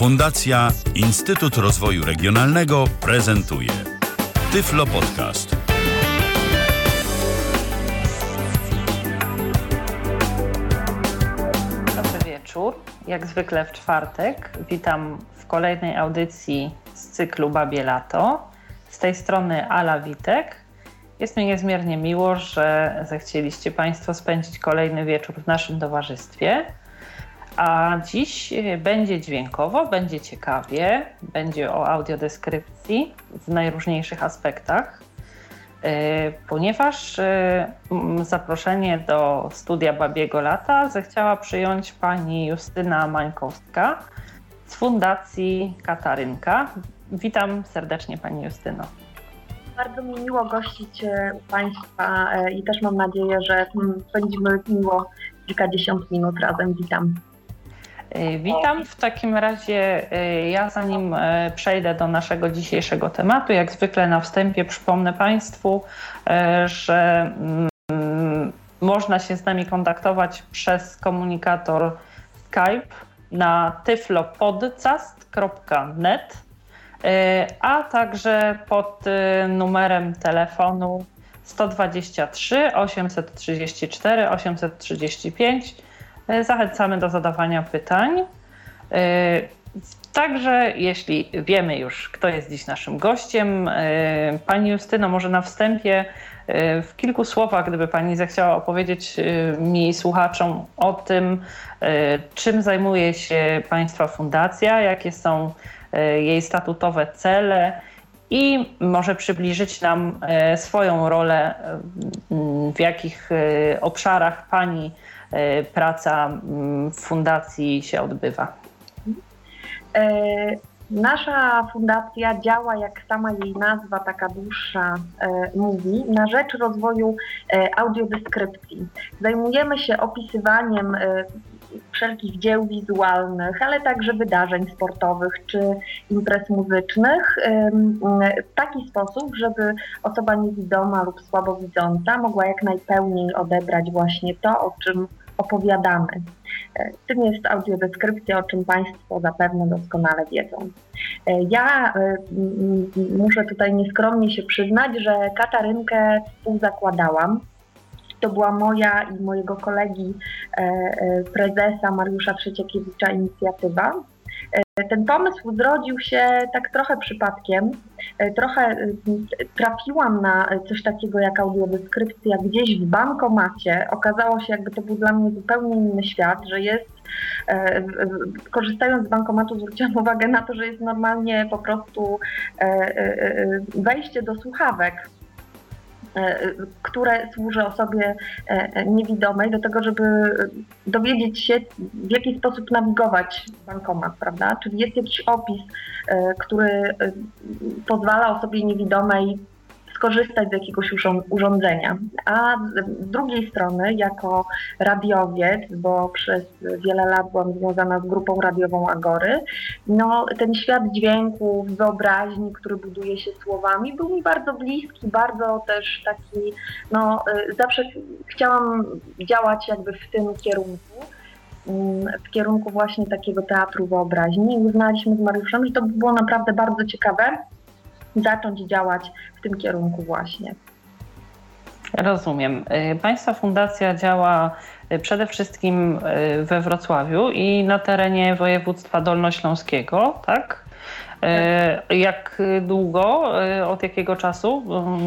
Fundacja Instytut Rozwoju Regionalnego prezentuje Tyflo Podcast. Dobry wieczór. Jak zwykle w czwartek witam w kolejnej audycji z cyklu Babie Lato. Z tej strony Ala Witek. Jest mi niezmiernie miło, że zechcieliście Państwo spędzić kolejny wieczór w naszym towarzystwie. A dziś e, będzie dźwiękowo, będzie ciekawie, będzie o audiodeskrypcji w najróżniejszych aspektach, e, ponieważ e, zaproszenie do studia Babiego Lata zechciała przyjąć pani Justyna Mańkowska z Fundacji Katarynka. Witam serdecznie pani Justyno. Bardzo mi miło gościć Państwa i też mam nadzieję, że spędzimy miło kilkadziesiąt minut razem. Witam. E, witam. W takim razie e, ja zanim e, przejdę do naszego dzisiejszego tematu, jak zwykle na wstępie przypomnę Państwu, że mm, można się z nami kontaktować przez komunikator Skype na tyflopodcast.net, a także pod numerem telefonu 123 834 835 E, zachęcamy do zadawania pytań. E, także, jeśli wiemy już, kto jest dziś naszym gościem, e, Pani Justyno, może na wstępie w kilku słowach, gdyby Pani zechciała opowiedzieć mi, słuchaczom o tym, czym zajmuje się Państwa fundacja, jakie są jej statutowe cele i może przybliżyć nam swoją rolę, w jakich obszarach Pani E, praca mm, w fundacji się odbywa? E, nasza fundacja działa, jak sama jej nazwa, taka dłuższa e, mówi, na rzecz rozwoju audiodeskrypcji. Zajmujemy się opisywaniem wszelkich dzieł wizualnych, ale także wydarzeń sportowych czy imprez muzycznych w taki sposób, żeby osoba niewidoma lub słabowidząca mogła jak najpełniej odebrać właśnie to, o czym opowiadamy. E, tym jest audiodeskrypcja, o czym Państwo zapewne doskonale wiedzą. E, ja e, muszę tutaj nieskromnie się przyznać, że Katarynkę współzakładałam. To była moja i mojego kolegi prezesa Mariusza Trzeciekiewicza inicjatywa. Ten pomysł zrodził się tak trochę przypadkiem. E, trochę e, trafiłam na coś takiego jak audiodeskrypcja gdzieś w bankomacie. Okazało się, jakby to był dla mnie zupełnie inny świat, że jest e, korzystając z bankomatu zwróciłam uwagę na to, że jest normalnie po prostu wejście do słuchawek E, które służy osobie e, niewidomej do tego, żeby dowiedzieć się, w jaki sposób nawigować bankomat, prawda? Czyli jest jakiś opis, e, który pozwala osobie niewidomej skorzystać z jakiegoś urządzenia. A z drugiej strony, jako radiowiec, bo przez wiele lat byłam związana z grupą radiową Agory, no, ten świat dźwięków, wyobraźni, który buduje się słowami, był mi bardzo bliski, bardzo też taki, no, y, zawsze chciałam działać jakby w tym kierunku mm, w kierunku właśnie takiego teatru wyobraźni i uznaliśmy z Mariuszem, że to by było naprawdę bardzo ciekawe, zacząć działać w tym kierunku właśnie. Rozumiem. Y, państwa fundacja działa y, przede wszystkim y, we Wrocławiu i na terenie województwa dolnośląskiego, tak? tak. Jak długo, od jakiego czasu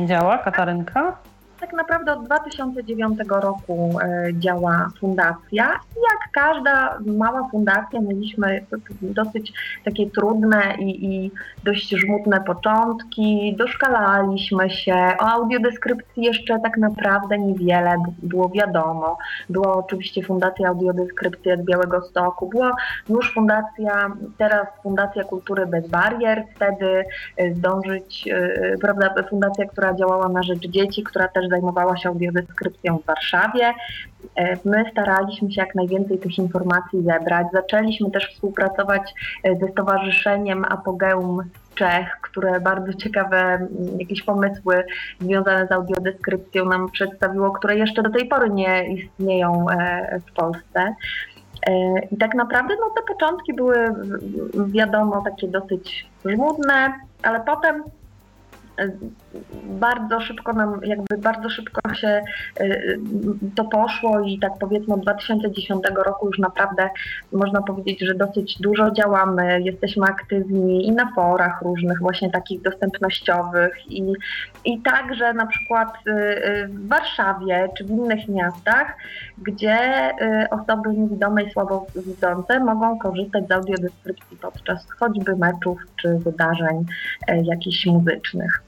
działa Katarynka? Tak naprawdę od 2009 roku e, działa fundacja. Jak każda mała fundacja mieliśmy dosyć takie trudne i, i dość żmudne początki, doszkalaliśmy się, o audiodeskrypcji jeszcze tak naprawdę niewiele było wiadomo. Była oczywiście Fundacja Audiodeskrypcji z Białego Stoku, była już fundacja, teraz Fundacja Kultury Bez Barier, wtedy e, zdążyć, e, prawda, fundacja, która działała na rzecz dzieci, która też zajmowała się audiodeskrypcją w Warszawie. E, my staraliśmy się jak najwięcej tych informacji zebrać. Zaczęliśmy też współpracować e, ze Stowarzyszeniem Apogeum Czech, które bardzo ciekawe jakieś pomysły związane z audiodeskrypcją nam przedstawiło, które jeszcze do tej pory nie istnieją e, w Polsce. I tak naprawdę no, te początki były wiadomo takie dosyć żmudne, ale potem bardzo szybko nam, jakby bardzo szybko się y, to poszło i tak powiedzmy od 2010 roku już naprawdę można powiedzieć, że dosyć dużo działamy, jesteśmy aktywni i na forach różnych właśnie takich dostępnościowych i, i także na przykład y, y, w Warszawie czy w innych miastach, gdzie osoby niewidome i słabowidzące mogą korzystać z audiodeskrypcji podczas choćby meczów czy wydarzeń jakichś muzycznych.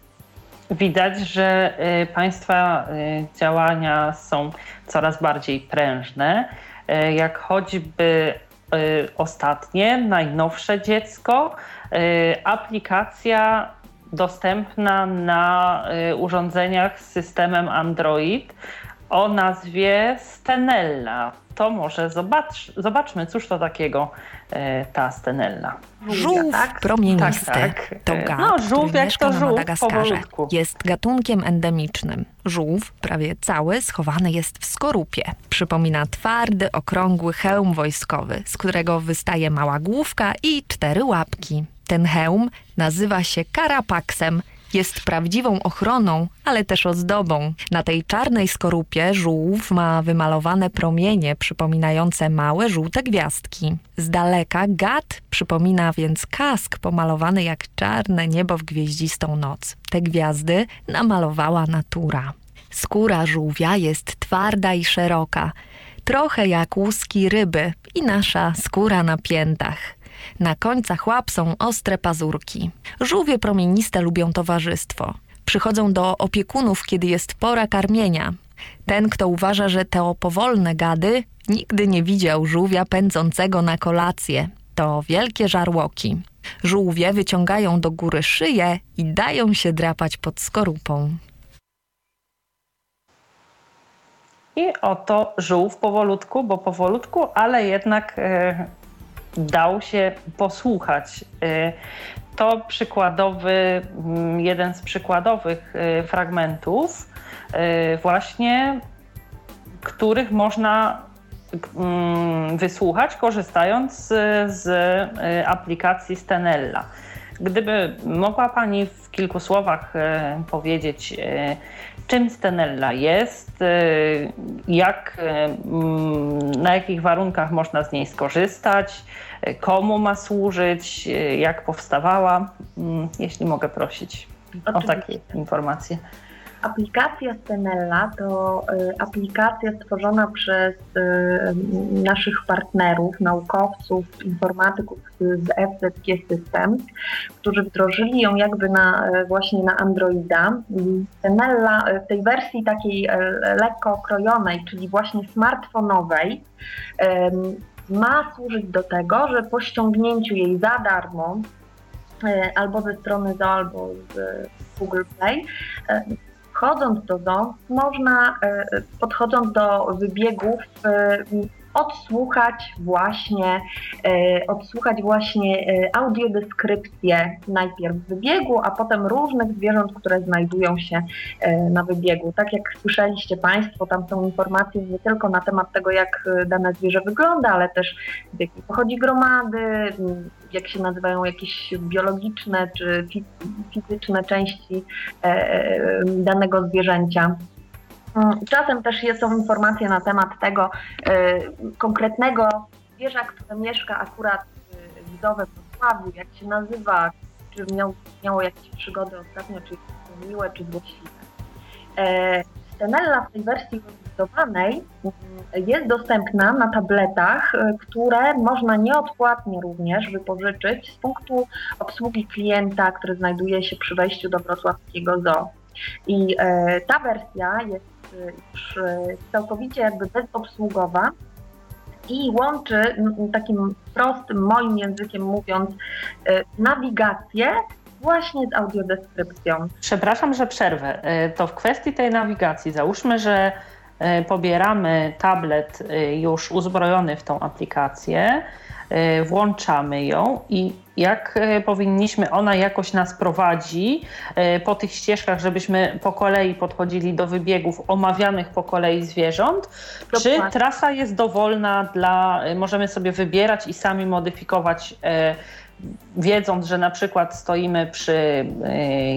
Widać, że y, Państwa y, działania są coraz bardziej prężne, y, jak choćby ostatnie, najnowsze dziecko, aplikacja dostępna na urządzeniach z systemem Android o nazwie Stenella. To może zobacz, zobaczmy, cóż to takiego ta Stenella. Żółw tak? promienisty tak, tak. to e, gad, no, żółw, który mieszka na Madagaskarze. Jest gatunkiem endemicznym. Żółw, prawie cały, schowany jest w skorupie. Przypomina twardy, okrągły hełm wojskowy, z którego wystaje mała główka i cztery łapki. Ten hełm nazywa się karapaksem – jest prawdziwą ochroną, ale też ozdobą. Na tej czarnej skorupie żółw ma wymalowane promienie przypominające małe żółte gwiazdki. Z daleka gad przypomina więc kask pomalowany jak czarne niebo w gwieździstą noc. Te gwiazdy namalowała natura. Skóra żółwia jest twarda i szeroka, trochę jak łuski ryby i nasza skóra na piętach. Na końcach łap są ostre pazurki. Żółwie promieniste lubią towarzystwo. Przychodzą do opiekunów, kiedy jest pora karmienia. Ten, kto uważa, że te powolne gady, nigdy nie widział żółwia pędzącego na kolację. To wielkie żarłoki. Żółwie wyciągają do góry szyję i dają się drapać pod skorupą. I oto żółw powolutku, bo powolutku, ale jednak e, dał się posłuchać. Y, to przykładowy, mm, jeden z przykładowych y, fragmentów, y, właśnie których można mm, wysłuchać, korzystając z, z aplikacji Stenella. Gdyby mogła Pani w kilku słowach powiedzieć, czym Stenella jest, jak, na jakich warunkach można z niej skorzystać, komu ma służyć, jak powstawała. Mm, jeśli mogę prosić Oczywiście. o takie informacje. Aplikacja Stenella to y, aplikacja stworzona przez y, naszych partnerów, naukowców, informatyków z FZG Systems, którzy wdrożyli ją jakby na, y, właśnie na Androida. Stenella w tej wersji takiej lekko okrojonej, czyli właśnie smartfonowej, ma służyć do tego, że po ściągnięciu jej za darmo albo ze strony ZO, albo z Google Play, Wchodząc do ZOO, można, e, podchodząc do wybiegów, e, odsłuchać właśnie, e, odsłuchać właśnie audiodeskrypcję najpierw wybiegu, a potem różnych zwierząt, które znajdują się na wybiegu. Tak jak słyszeliście Państwo, tam są informacje nie tylko na temat tego, jak dane zwierzę wygląda, ale też z jakiej pochodzi gromady, jak się nazywają jakieś biologiczne czy fizyczne części e, e, danego zwierzęcia. Czasem też są informacje na temat tego e, konkretnego zwierza, które mieszka akurat w Zowe Wrocławiu, jak się nazywa, czy miał, miało jakieś przygody ostatnio, czy miłe, czy złośliwe. Stenella w tej wersji zdecydowanej mm, jest dostępna na tabletach, e, które można nieodpłatnie również wypożyczyć z punktu obsługi klienta, który znajduje się przy wejściu do wrocławskiego zoo. I e, ta wersja jest e, już całkowicie jakby bezobsługowa i łączy takim prostym moim językiem mówiąc nawigację właśnie z audiodeskrypcją. Przepraszam, że przerwę. To w kwestii tej nawigacji, załóżmy, że E, pobieramy tablet już uzbrojony w tą aplikację, włączamy ją i jak powinniśmy, ona jakoś nas prowadzi po tych ścieżkach, żebyśmy po kolei podchodzili do wybiegów omawianych po kolei zwierząt, Dokładnie. czy trasa jest dowolna dla, możemy sobie wybierać i sami modyfikować wiedząc, że na przykład stoimy przy y,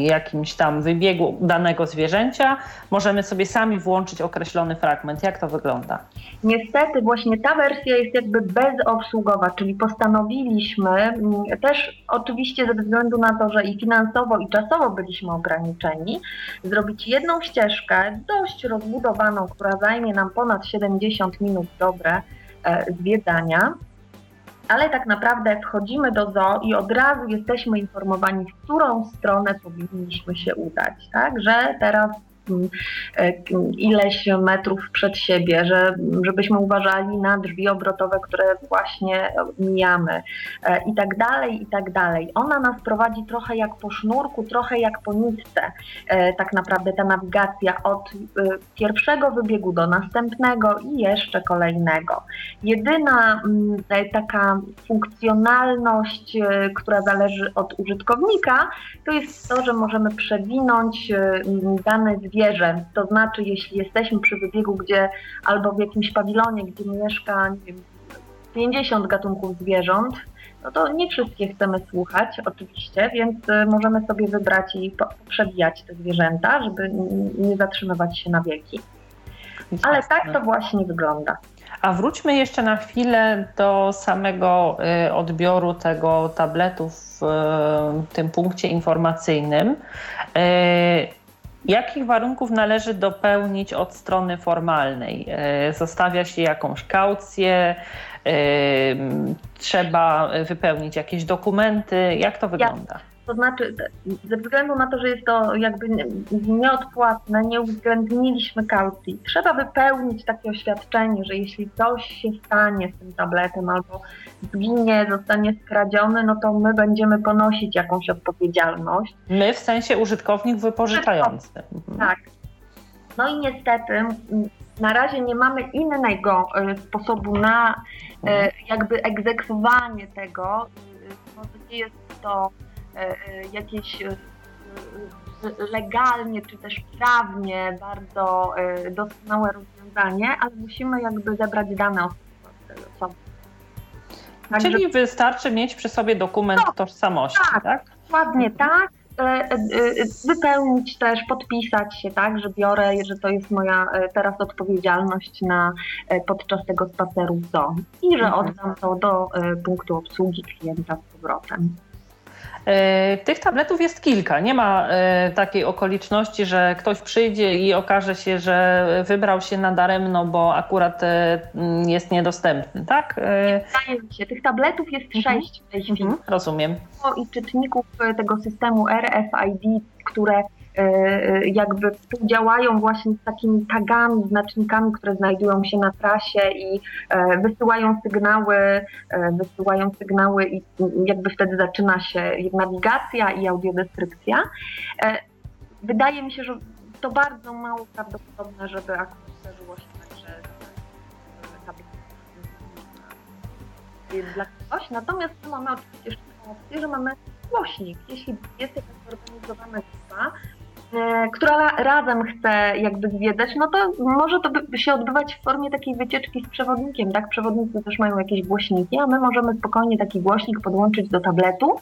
jakimś tam wybiegu danego zwierzęcia, możemy sobie sami włączyć określony fragment. Jak to wygląda? Niestety właśnie ta wersja jest jakby bezobsługowa, czyli postanowiliśmy mm, też oczywiście ze względu na to, że i finansowo i czasowo byliśmy ograniczeni, zrobić jedną ścieżkę dość rozbudowaną, która zajmie nam ponad 70 minut dobre e, zwiedzania ale tak naprawdę wchodzimy do zoo i od razu jesteśmy informowani, w którą stronę powinniśmy się udać, tak? Że teraz ileś metrów przed siebie, że, żebyśmy uważali na drzwi obrotowe, które właśnie mijamy e, i tak dalej, i tak dalej. Ona nas prowadzi trochę jak po sznurku, trochę jak po nitce, e, tak naprawdę ta nawigacja od pierwszego wybiegu do następnego i jeszcze kolejnego. Jedyna taka funkcjonalność, która zależy od użytkownika, to jest to, że możemy przewinąć dane zwierzę zwierzę. To znaczy, jeśli jesteśmy przy wybiegu, gdzie albo w jakimś pawilonie, gdzie mieszka nie wiem, 50 gatunków zwierząt, no to nie wszystkie chcemy słuchać, oczywiście, więc y, możemy sobie wybrać i przewijać te zwierzęta, żeby nie zatrzymywać się na wieki. Ale tak to właśnie wygląda. A wróćmy jeszcze na chwilę do samego y, odbioru tego tabletu w y, tym punkcie informacyjnym. Jakich warunków należy dopełnić od strony formalnej? E, zostawia się jakąś kaucję, e, trzeba wypełnić jakieś dokumenty. Jak to wygląda? To znaczy, ze względu na to, że jest to jakby nieodpłatne, nie uwzględniliśmy kaucji. Trzeba wypełnić takie oświadczenie, że jeśli coś się stanie z tym tabletem albo zginie, zostanie skradziony, no to my będziemy ponosić jakąś odpowiedzialność. My w sensie użytkownik wypożyczający. Mhm. Tak. No i niestety na razie nie mamy innego e, sposobu na e, mhm. jakby egzekwowanie tego. E, nie jest to jakieś e, legalnie czy też prawnie bardzo doskonałe rozwiązanie, ale musimy jakby zebrać dane osoby. Także... Czyli wystarczy mieć przy sobie dokument no, tożsamości, tak? tak? Dokładnie tak. Wypełnić też, podpisać się, tak, że biorę, że to jest moja teraz odpowiedzialność na podczas tego spaceru w dom i że mhm. oddam to do punktu obsługi klienta z powrotem. E, tych tabletów jest kilka. Nie ma e, takiej okoliczności, że ktoś przyjdzie i okaże się, że wybrał się nadaremno, bo akurat e, jest niedostępny, tak? Wydaje mi się, tych tabletów jest mhm. sześć w tej chwili. Mhm, rozumiem. I czytników tego systemu RFID, które jakby współdziałają właśnie z takimi tagami, znacznikami, które znajdują się na trasie i e, wysyłają sygnały, wysyłają sygnały i jakby wtedy zaczyna się nawigacja i audiodeskrypcja. Wydaje mi się, że to bardzo mało prawdopodobne, żeby akurat zdarzyło się tak, że dla kogoś. Natomiast mamy oczywiście jeszcze opcję, że mamy głośnik. Jeśli jest jakaś zorganizowana grupa, E, która razem chce jakby zwiedzać, no to może to się odbywać w formie takiej wycieczki z przewodnikiem, tak? Przewodnicy też mają jakieś głośniki, a my możemy spokojnie taki głośnik podłączyć do tabletu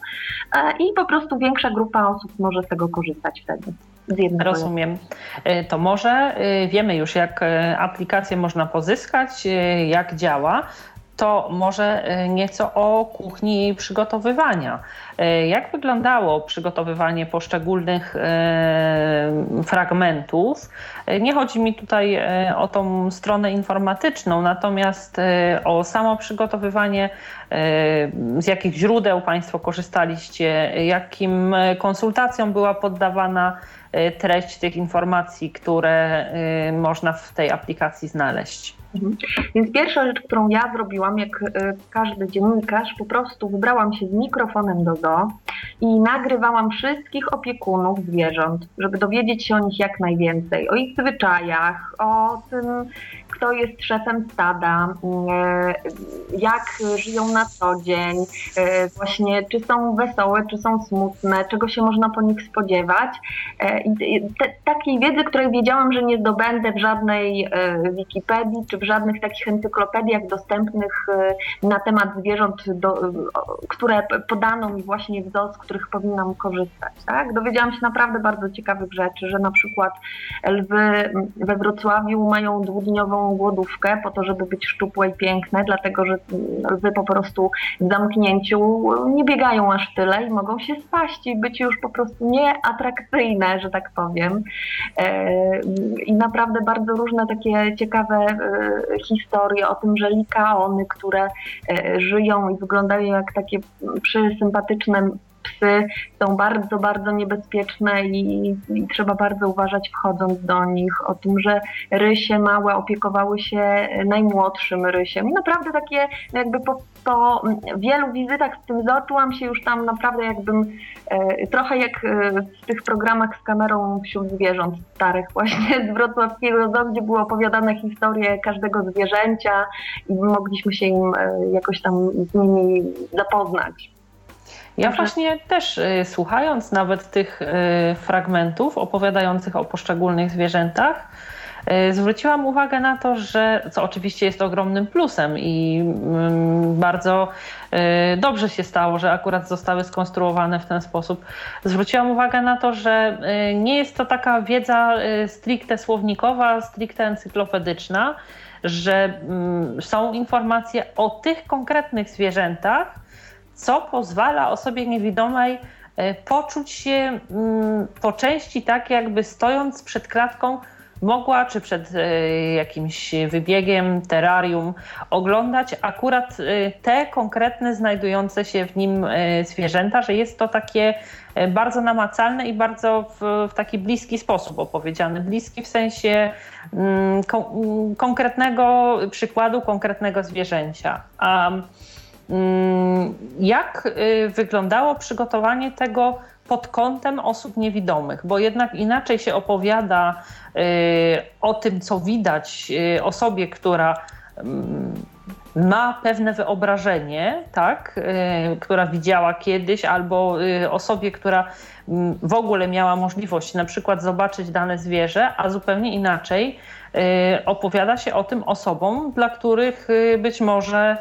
e, i po prostu większa grupa osób może z tego korzystać wtedy. Rozumiem. E, to może wiemy już, jak aplikację można pozyskać, jak działa to może e, nieco o kuchni przygotowywania. E, jak wyglądało przygotowywanie poszczególnych e, fragmentów? Nie chodzi mi tutaj o tą stronę informatyczną, natomiast o samo przygotowywanie, z jakich źródeł Państwo korzystaliście, jakim konsultacjom była poddawana treść tych informacji, które można w tej aplikacji znaleźć. Mhm. Więc pierwsza rzecz, którą ja zrobiłam, jak e, każdy dziennikarz, po prostu wybrałam się z mikrofonem do zoo i nagrywałam wszystkich opiekunów zwierząt, żeby dowiedzieć się o nich jak najwięcej, o ich zwyczajach, o tym, kto jest szefem stada, e, jak żyją na co dzień, e, właśnie czy są wesołe, czy są smutne, czego się można po nich spodziewać. I takiej wiedzy, której wiedziałam, że nie zdobędę w żadnej Wikipedii, czy w żadnych takich encyklopediach dostępnych na temat zwierząt, do, które podano mi właśnie w ZOS, z których powinnam korzystać. Tak? Dowiedziałam się naprawdę bardzo ciekawych rzeczy, że na przykład lwy we Wrocławiu mają dwudniową głodówkę po to, żeby być szczupłe i piękne, dlatego że lwy po prostu w zamknięciu nie biegają aż tyle i mogą się spaść i być już po prostu nieatrakcyjne, że tak powiem. E, I naprawdę bardzo różne takie ciekawe e, historie o tym, że likaony, które e, żyją i wyglądają jak takie przysympatyczne psy są bardzo, bardzo niebezpieczne i, i, trzeba bardzo uważać wchodząc do nich. O tym, że rysie małe opiekowały się najmłodszym rysiem. I naprawdę takie jakby po, po wielu wizytach z tym zoo się już tam naprawdę jakbym e, trochę jak e, w tych programach z kamerą wśród zwierząt starych właśnie z wrocławskiego zoo, gdzie były opowiadane historie każdego zwierzęcia i mogliśmy się im e, jakoś tam z nimi zapoznać. Ja właśnie też y, słuchając nawet tych y, fragmentów opowiadających o poszczególnych zwierzętach, y, zwróciłam uwagę na to, że co oczywiście jest ogromnym plusem i mm, bardzo dobrze się stało, że akurat zostały skonstruowane w ten sposób. Zwróciłam uwagę na to, że nie jest to taka wiedza stricte słownikowa, stricte encyklopedyczna, że mm, są informacje o tych konkretnych zwierzętach, co pozwala osobie niewidomej e, poczuć się mm, po części tak, jakby stojąc przed klatką, mogła, czy przed e, jakimś wybiegiem, terrarium, oglądać akurat e, te konkretne znajdujące się w nim zwierzęta, że jest to takie bardzo namacalne i bardzo w, w taki bliski sposób opowiedziane. Bliski w sensie mm, kon konkretnego przykładu, konkretnego zwierzęcia. Mm, jak y, wyglądało przygotowanie tego pod kątem osób niewidomych? Bo jednak inaczej się opowiada y, o tym, co widać y, osobie, która mm, ma pewne wyobrażenie, tak, która widziała kiedyś, albo osobie, która mm, w ogóle miała możliwość na przykład zobaczyć dane zwierzę, a zupełnie inaczej opowiada się o tym osobom, dla których być może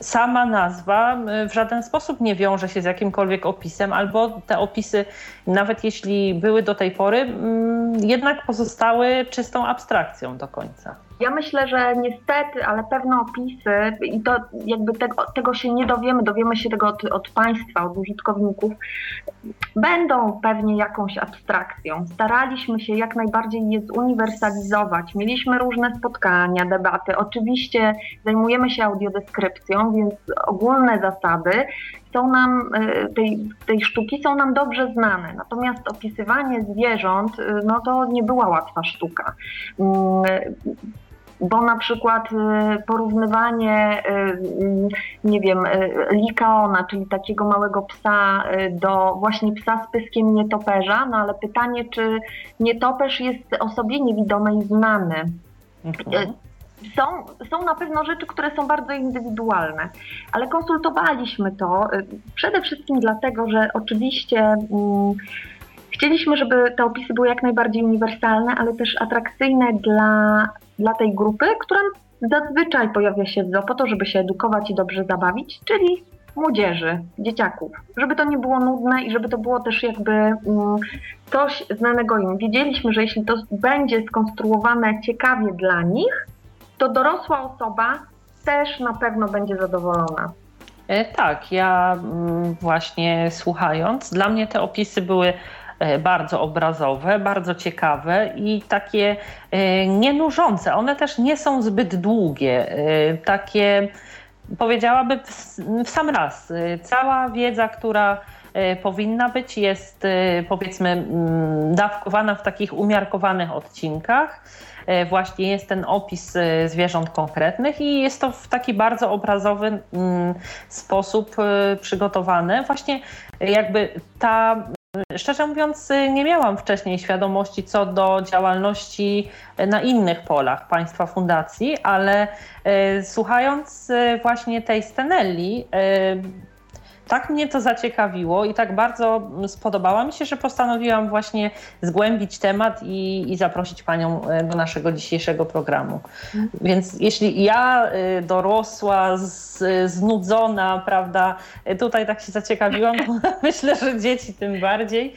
sama nazwa y, w żaden sposób nie wiąże się z jakimkolwiek opisem, albo te opisy, nawet jeśli były do tej pory, mm, jednak pozostały czystą abstrakcją do końca. Ja myślę, że niestety, ale pewne opisy, i to jakby tego, tego się nie dowiemy, dowiemy się tego od, od państwa, od użytkowników, będą pewnie jakąś abstrakcją. Staraliśmy się jak najbardziej je zuniwersalizować. Mieliśmy różne spotkania, debaty. Oczywiście zajmujemy się audiodeskrypcją, więc ogólne zasady są nam, e, tej, tej sztuki są nam dobrze znane. Natomiast opisywanie zwierząt, e, no to nie była łatwa sztuka. Bo na przykład y, porównywanie, y, nie wiem, y, likaona, czyli takiego małego psa do właśnie psa z pyskiem nietoperza, no ale pytanie, czy nietoperz jest osobie niewidomej znany. Mhm. Są, są na pewno rzeczy, które są bardzo indywidualne, ale konsultowaliśmy to przede wszystkim dlatego, że oczywiście mm, chcieliśmy, żeby te opisy były jak najbardziej uniwersalne, ale też atrakcyjne dla dla tej grupy, która zazwyczaj pojawia się po to, żeby się edukować i dobrze zabawić, czyli młodzieży, dzieciaków, żeby to nie było nudne i żeby to było też jakby mm, coś znanego im. Wiedzieliśmy, że jeśli to będzie skonstruowane ciekawie dla nich, to dorosła osoba też na pewno będzie zadowolona. E, tak, ja mm, właśnie słuchając, dla mnie te opisy były bardzo obrazowe, bardzo ciekawe i takie e, nienużące. One też nie są zbyt długie, e, takie powiedziałabym w sam raz. Cała wiedza, która powinna być. Jest powiedzmy mm, dawkowana w takich umiarkowanych odcinkach. Właśnie jest ten opis zwierząt konkretnych i jest to w taki bardzo obrazowy mm, sposób przygotowane. Właśnie jakby ta Szczerze mówiąc, nie miałam wcześniej świadomości co do działalności na innych polach państwa fundacji, ale e, słuchając e, właśnie tej Stenelli, e, tak mnie to zaciekawiło i tak bardzo spodobała mi się, że postanowiłam właśnie zgłębić temat i, i zaprosić Panią e, do naszego dzisiejszego programu. Więc jeśli ja e, dorosła, z, znudzona, prawda, e, tutaj tak się zaciekawiłam, to myślę, że dzieci tym bardziej.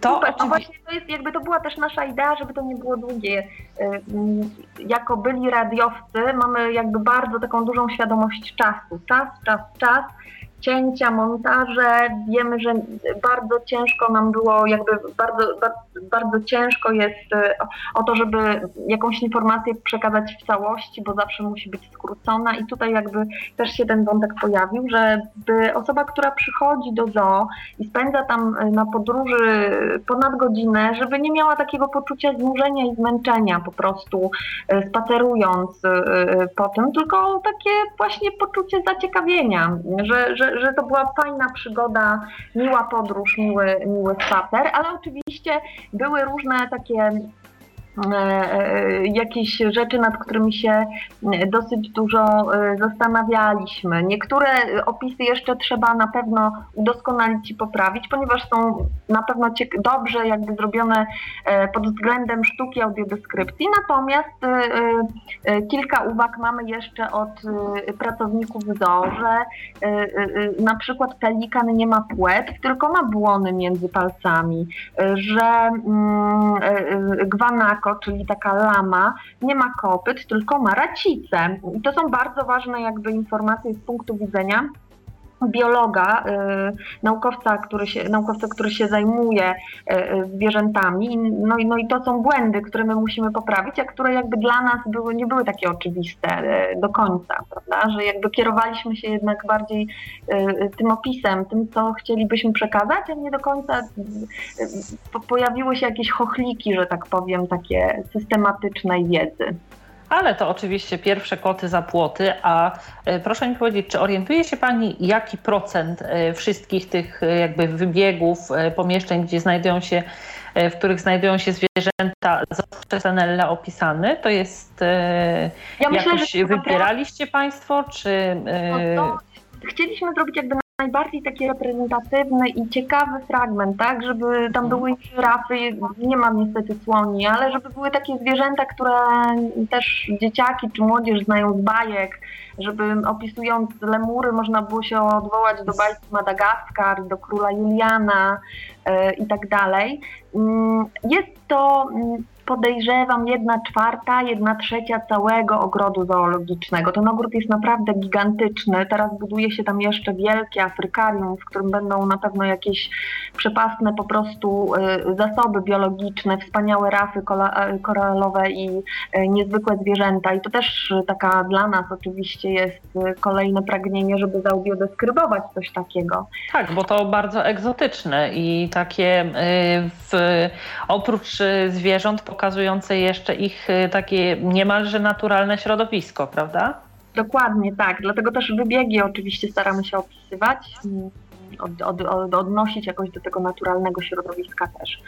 To Super, oczywiście... właśnie to jest, jakby to była też nasza idea, żeby to nie było długie. Y, mm, jako byli radiowcy mamy jakby bardzo taką dużą świadomość czasu. Czas, czas, czas cięcia, montaże. Wiemy, że bardzo ciężko nam było, jakby bardzo, bardzo, ciężko jest e, o to, żeby jakąś informację przekazać w całości, bo zawsze musi być skrócona i tutaj jakby też się ten wątek pojawił, żeby osoba, która przychodzi do zoo i spędza tam e, na podróży ponad godzinę, żeby nie miała takiego poczucia znużenia i zmęczenia po prostu e, spacerując po tym, tylko takie właśnie poczucie zaciekawienia, że, że, że, to była fajna przygoda, miła podróż, miły, miły spacer, ale oczywiście były różne takie jakieś rzeczy, nad którymi się dosyć dużo e, zastanawialiśmy. Niektóre opisy jeszcze trzeba na pewno udoskonalić i poprawić, ponieważ są na pewno dobrze jakby zrobione pod względem sztuki audiodeskrypcji, natomiast kilka uwag mamy jeszcze od pracowników zoo, że na przykład pelikan nie ma płet, tylko ma błony między palcami, że mm, czyli taka lama, nie ma kopyt, tylko ma racicę. I to są bardzo ważne jakby informacje z punktu widzenia biologa, y, naukowca, który się, naukowca, który się zajmuje y, y, zwierzętami. No i, no i to są błędy, które my musimy poprawić, a które jakby dla nas były, nie były takie oczywiste do końca, prawda? Że jakby kierowaliśmy się jednak bardziej tym opisem, tym, co chcielibyśmy przekazać, a nie do końca pojawiły się jakieś chochliki, że tak powiem, takie systematycznej wiedzy. Ale to oczywiście pierwsze koty za płoty, a e, proszę mi powiedzieć, czy orientuje się Pani, jaki procent e, wszystkich tych e, jakby wybiegów, pomieszczeń, gdzie znajdują się, w których znajdują się zwierzęta przez NL opisany, to jest ja jakoś myślę, wybieraliście Państwo, czy... No chcieliśmy zrobić jakby najbardziej taki reprezentatywny i ciekawy fragment, tak, żeby tam były żyrafy, nie mam niestety słoni, ale żeby były takie zwierzęta, które też dzieciaki czy młodzież znają z bajek, żeby opisując lemury można było się odwołać do bajki Madagaskar, do króla Juliana yy, i tak dalej. Mm, jest to mm, podejrzewam jedna czwarta, jedna trzecia całego ogrodu zoologicznego. Ten ogród jest naprawdę gigantyczny. Teraz buduje się tam jeszcze wielkie afrykarium, w którym będą na pewno jakieś przepastne po prostu y, zasoby biologiczne, wspaniałe rafy y, koralowe i y, niezwykłe zwierzęta. I to też taka dla nas oczywiście jest kolejne pragnienie, żeby zaudiodeskrybować coś takiego. Tak, bo to bardzo egzotyczne i takie w, oprócz zwierząt pokazujące jeszcze ich y, takie niemalże naturalne środowisko, prawda? Dokładnie, tak. Dlatego też wybiegi oczywiście staramy się opisywać, od, od, od, odnosić jakoś do tego naturalnego środowiska też,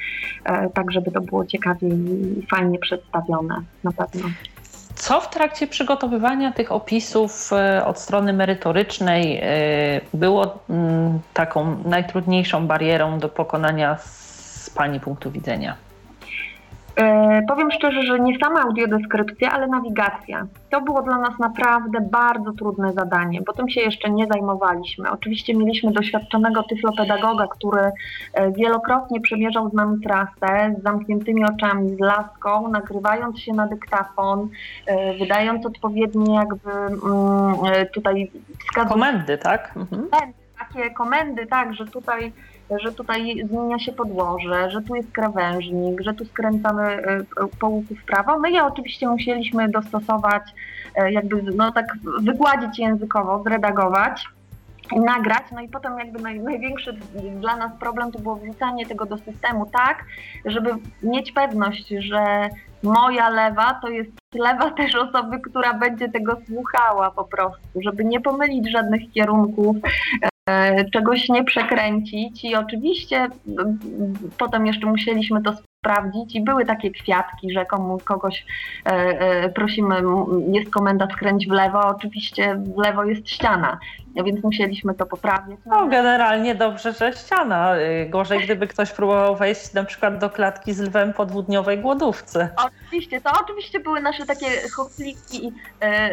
e, tak żeby to było ciekawie i fajnie przedstawione na pewno. Co w trakcie przygotowywania tych opisów e, od strony merytorycznej e, było mm, taką najtrudniejszą barierą do pokonania z Pani punktu widzenia? E, powiem szczerze, że nie sama audiodeskrypcja, ale nawigacja. To było dla nas naprawdę bardzo trudne zadanie, bo tym się jeszcze nie zajmowaliśmy. Oczywiście mieliśmy doświadczonego tyflopedagoga, który e, wielokrotnie przemierzał z nami trasę z zamkniętymi oczami, z laską, nagrywając się na dyktafon, e, wydając odpowiednie jakby mm, tutaj wskazówki. Komendy, tak? Mhm. Takie komendy, tak, że tutaj że tutaj zmienia się podłoże, że tu jest krawężnik, że tu skręcamy e, po łuku w prawo. My je oczywiście musieliśmy dostosować, e, jakby no tak wygładzić językowo, zredagować nagrać, no i potem jakby naj, największy dla nas problem to było wrzucanie tego do systemu tak, żeby mieć pewność, że moja lewa to jest lewa też osoby, która będzie tego słuchała po prostu, żeby nie pomylić żadnych kierunków, czegoś nie przekręcić i oczywiście potem jeszcze musieliśmy to sprawdzić i były takie kwiatki, że komu, kogoś e, e, prosimy, jest komenda skręć w lewo, oczywiście w lewo jest ściana, więc musieliśmy to poprawić. No, generalnie dobrze, że ściana. Gorzej, gdyby ktoś próbował wejść na przykład do klatki z lwem po dwudniowej głodówce. Oczywiście, to oczywiście były nasze takie chochliki e,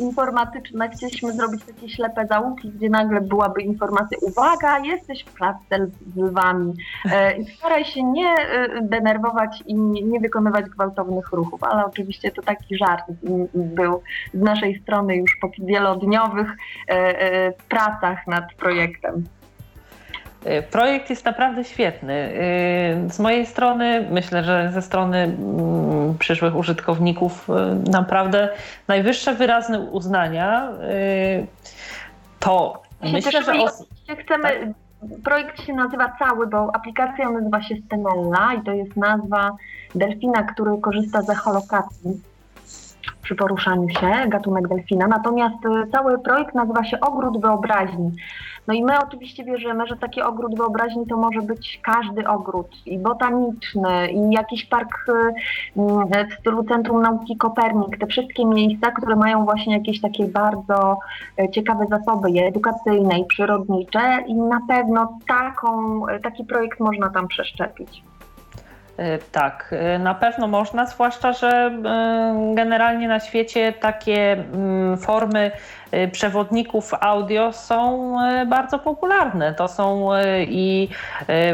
informatyczne. Chcieliśmy zrobić takie ślepe załuki, gdzie nagle byłaby informacja, uwaga, jesteś w klatce z lwami. E, staraj się nie e, denerwować i nie wykonywać gwałtownych ruchów, ale oczywiście to taki żart był z naszej strony już po wielodniowych e, e, pracach nad projektem. E, projekt jest naprawdę świetny. Z mojej strony, myślę, że ze strony mm, przyszłych użytkowników, naprawdę najwyższe wyrazne uznania to myślę, że os- chcemy tak? projekt się nazywa cały, bo aplikacja nazywa się Stenella i to jest nazwa delfina, który korzysta z echolokacji przy poruszaniu się, gatunek delfina. Natomiast y, cały projekt nazywa się Ogród Wyobraźni. No i my oczywiście wierzymy, że taki ogród wyobraźni to może być każdy ogród, i botaniczny, i jakiś park y, y, w stylu Centrum Nauki Kopernik, te wszystkie miejsca, które mają właśnie jakieś takie bardzo ciekawe zasoby i edukacyjne, i przyrodnicze i na pewno taką, taki projekt można tam przeszczepić. E, tak, e, na pewno można, zwłaszcza, że e, generalnie na świecie takie mm, formy przewodników audio są bardzo popularne. To są i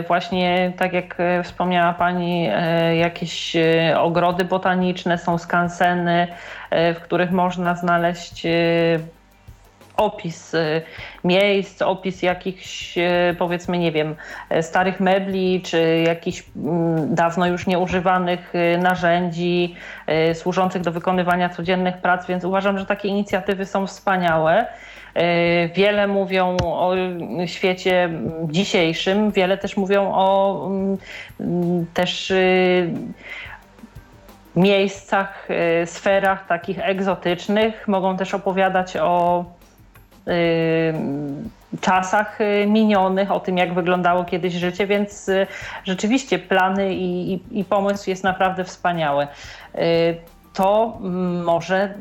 właśnie, tak jak wspomniała Pani, jakieś ogrody botaniczne, są skanseny, w których można znaleźć opis y, miejsc, opis jakichś y, powiedzmy, nie wiem, starych mebli, czy jakichś mm, dawno już nieużywanych y, narzędzi służących do wykonywania codziennych prac, więc uważam, że takie inicjatywy są wspaniałe. Wiele mówią o świecie dzisiejszym, wiele też mówią o mm, też miejscach, sferach takich egzotycznych. Mogą też opowiadać o Y, czasach y, minionych, o tym, jak wyglądało kiedyś życie, więc y, rzeczywiście plany i, i, i pomysł jest naprawdę wspaniały. To może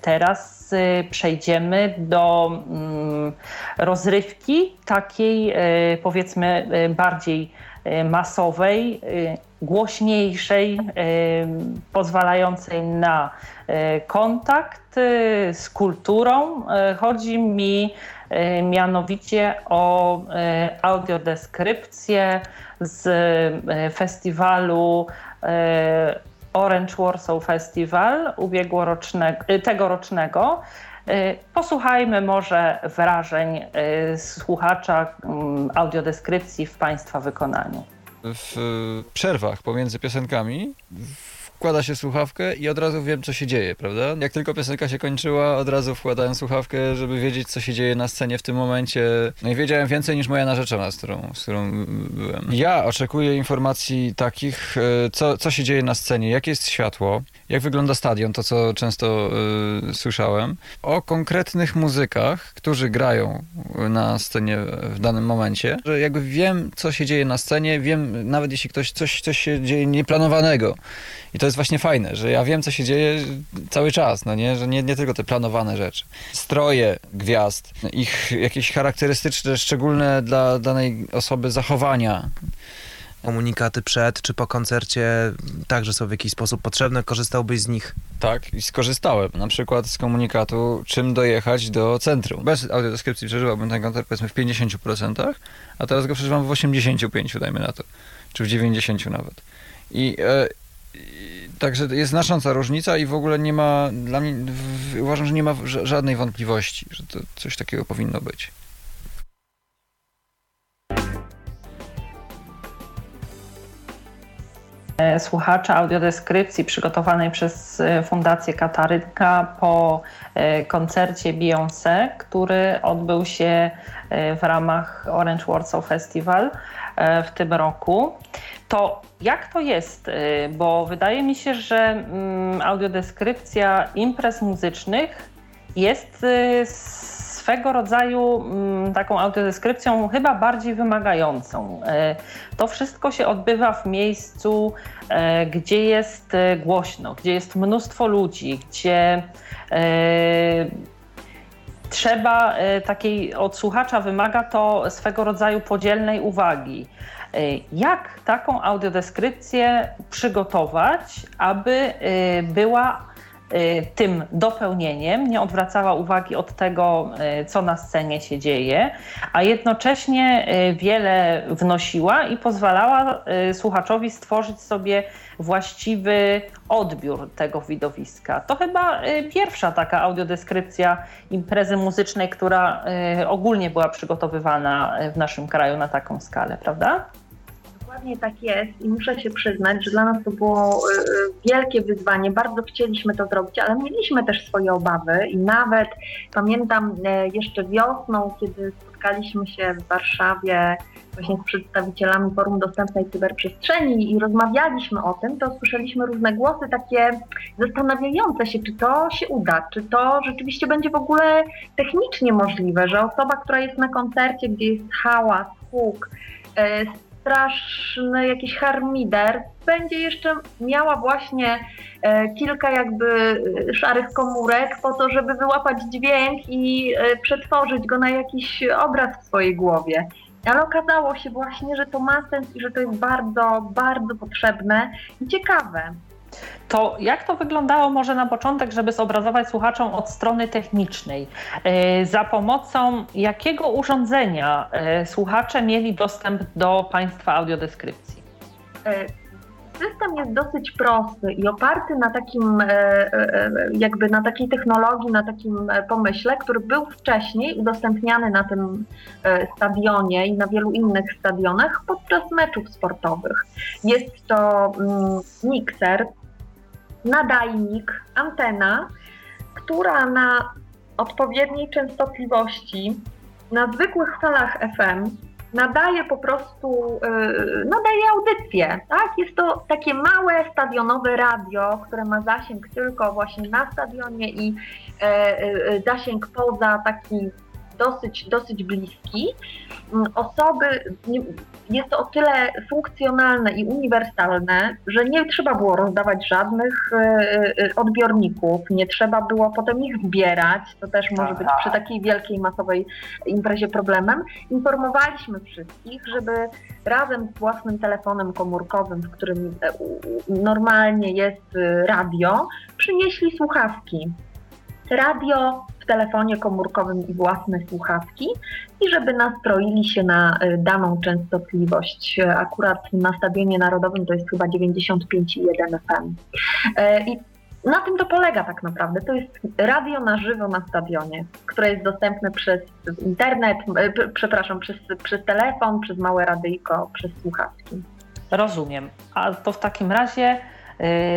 teraz przejdziemy do mm, rozrywki takiej powiedzmy bardziej masowej, głośniejszej, pozwalającej na kontakt z kulturą. Chodzi mi mianowicie o audiodeskrypcję z festiwalu Orange Warsaw Festival ubiegłorocznego, tegorocznego. Posłuchajmy może wrażeń słuchacza audiodeskrypcji w Państwa wykonaniu. W przerwach pomiędzy piosenkami wkłada się słuchawkę i od razu wiem, co się dzieje, prawda? Jak tylko piosenka się kończyła, od razu wkładałem słuchawkę, żeby wiedzieć, co się dzieje na scenie w tym momencie. No i wiedziałem więcej niż moja narzeczona, z którą, z którą byłem. Ja oczekuję informacji takich, e, co, co się dzieje na scenie, jakie jest światło, jak wygląda stadion, to co często y, słyszałem, o konkretnych muzykach, którzy grają na scenie w danym momencie, że jakby wiem, co się dzieje na scenie, wiem, nawet jeśli ktoś coś, coś się dzieje nieplanowanego. I to jest właśnie fajne, że ja wiem, co się dzieje cały czas, no nie? Że nie, nie tylko te planowane rzeczy. Stroje gwiazd, ich jakieś charakterystyczne, szczególne dla danej osoby zachowania komunikaty przed czy po koncercie także są w jakiś sposób potrzebne? Korzystałbyś z nich? Tak, i skorzystałem. Na przykład z komunikatu, czym dojechać do centrum. Bez audiodeskrypcji przeżywałbym ten koncert powiedzmy w 50%, a teraz go przeżywam w 85%, dajmy na to. Czy w 90% nawet. I, e, i Także jest znacząca różnica i w ogóle nie ma, dla mnie, w, uważam, że nie ma żadnej wątpliwości, że to coś takiego powinno być. Słuchacza audiodeskrypcji przygotowanej przez Fundację Katarynka po koncercie Beyoncé, który odbył się w ramach Orange Warsaw Festival w tym roku. To jak to jest? Bo wydaje mi się, że mm, audiodeskrypcja imprez muzycznych jest swego rodzaju mm, taką autodeskrypcją chyba bardziej wymagającą. E, to wszystko się odbywa w miejscu, e, gdzie jest e, głośno, gdzie jest mnóstwo ludzi, gdzie trzeba takiej od słuchacza wymaga to swego rodzaju podzielnej uwagi. Jak taką audiodeskrypcję przygotować, aby była tym dopełnieniem, nie odwracała uwagi od tego, y, co na scenie się dzieje, a jednocześnie y, wiele wnosiła i pozwalała słuchaczowi stworzyć sobie właściwy odbiór tego widowiska. To chyba pierwsza taka audiodeskrypcja imprezy muzycznej, która ogólnie była przygotowywana w naszym kraju na taką skalę, prawda? Dokładnie tak jest i muszę się przyznać, że dla nas to było y, y, wielkie wyzwanie. Bardzo chcieliśmy to zrobić, ale mieliśmy też swoje obawy i nawet pamiętam e, jeszcze wiosną, kiedy spotkaliśmy się w Warszawie właśnie z przedstawicielami Forum Dostępnej Cyberprzestrzeni i rozmawialiśmy o tym, to słyszeliśmy różne głosy takie zastanawiające się, czy to się uda, czy to rzeczywiście będzie w ogóle technicznie możliwe, że osoba, która jest na koncercie, gdzie jest hałas, huk, e, straszny jakiś harmider, będzie jeszcze miała właśnie e, kilka jakby e, szarych komórek po to, żeby wyłapać dźwięk i e, przetworzyć go na jakiś obraz w swojej głowie. Ale okazało się właśnie, że to ma sens i że to jest bardzo, bardzo potrzebne i ciekawe. To jak to wyglądało może na początek, żeby zobrazować słuchaczom od strony technicznej? E, za pomocą jakiego urządzenia e, słuchacze mieli dostęp do Państwa audiodeskrypcji? E, system jest dosyć prosty i oparty na takim, jakby na takiej technologii, na takim pomyśle, który był wcześniej udostępniany na tym stadionie i na wielu innych stadionach podczas meczów sportowych. Jest to mm, mikser, nadajnik, antena, która na odpowiedniej częstotliwości, na zwykłych falach FM nadaje po prostu, yy, nadaje audycję, tak? Jest to takie małe stadionowe radio, które ma zasięg tylko właśnie na stadionie i yy, yy, zasięg poza taki dosyć, dosyć bliski. Mm, osoby, jest to o tyle funkcjonalne i uniwersalne, że nie trzeba było rozdawać żadnych e, e, odbiorników, nie trzeba było potem ich zbierać, to też może być przy takiej wielkiej, masowej imprezie problemem. Informowaliśmy wszystkich, żeby razem z własnym telefonem komórkowym, w którym e, normalnie jest radio, przynieśli słuchawki. Radio telefonie komórkowym i własne słuchawki i żeby nastroili się na y, daną częstotliwość. Akurat na Stadionie Narodowym to jest chyba 95,1 FM. E, I na tym to polega tak naprawdę. To jest radio na żywo na stadionie, które jest dostępne przez internet, e, przepraszam, przez, przez telefon, przez małe radyjko, przez słuchawki. Rozumiem. A to w takim razie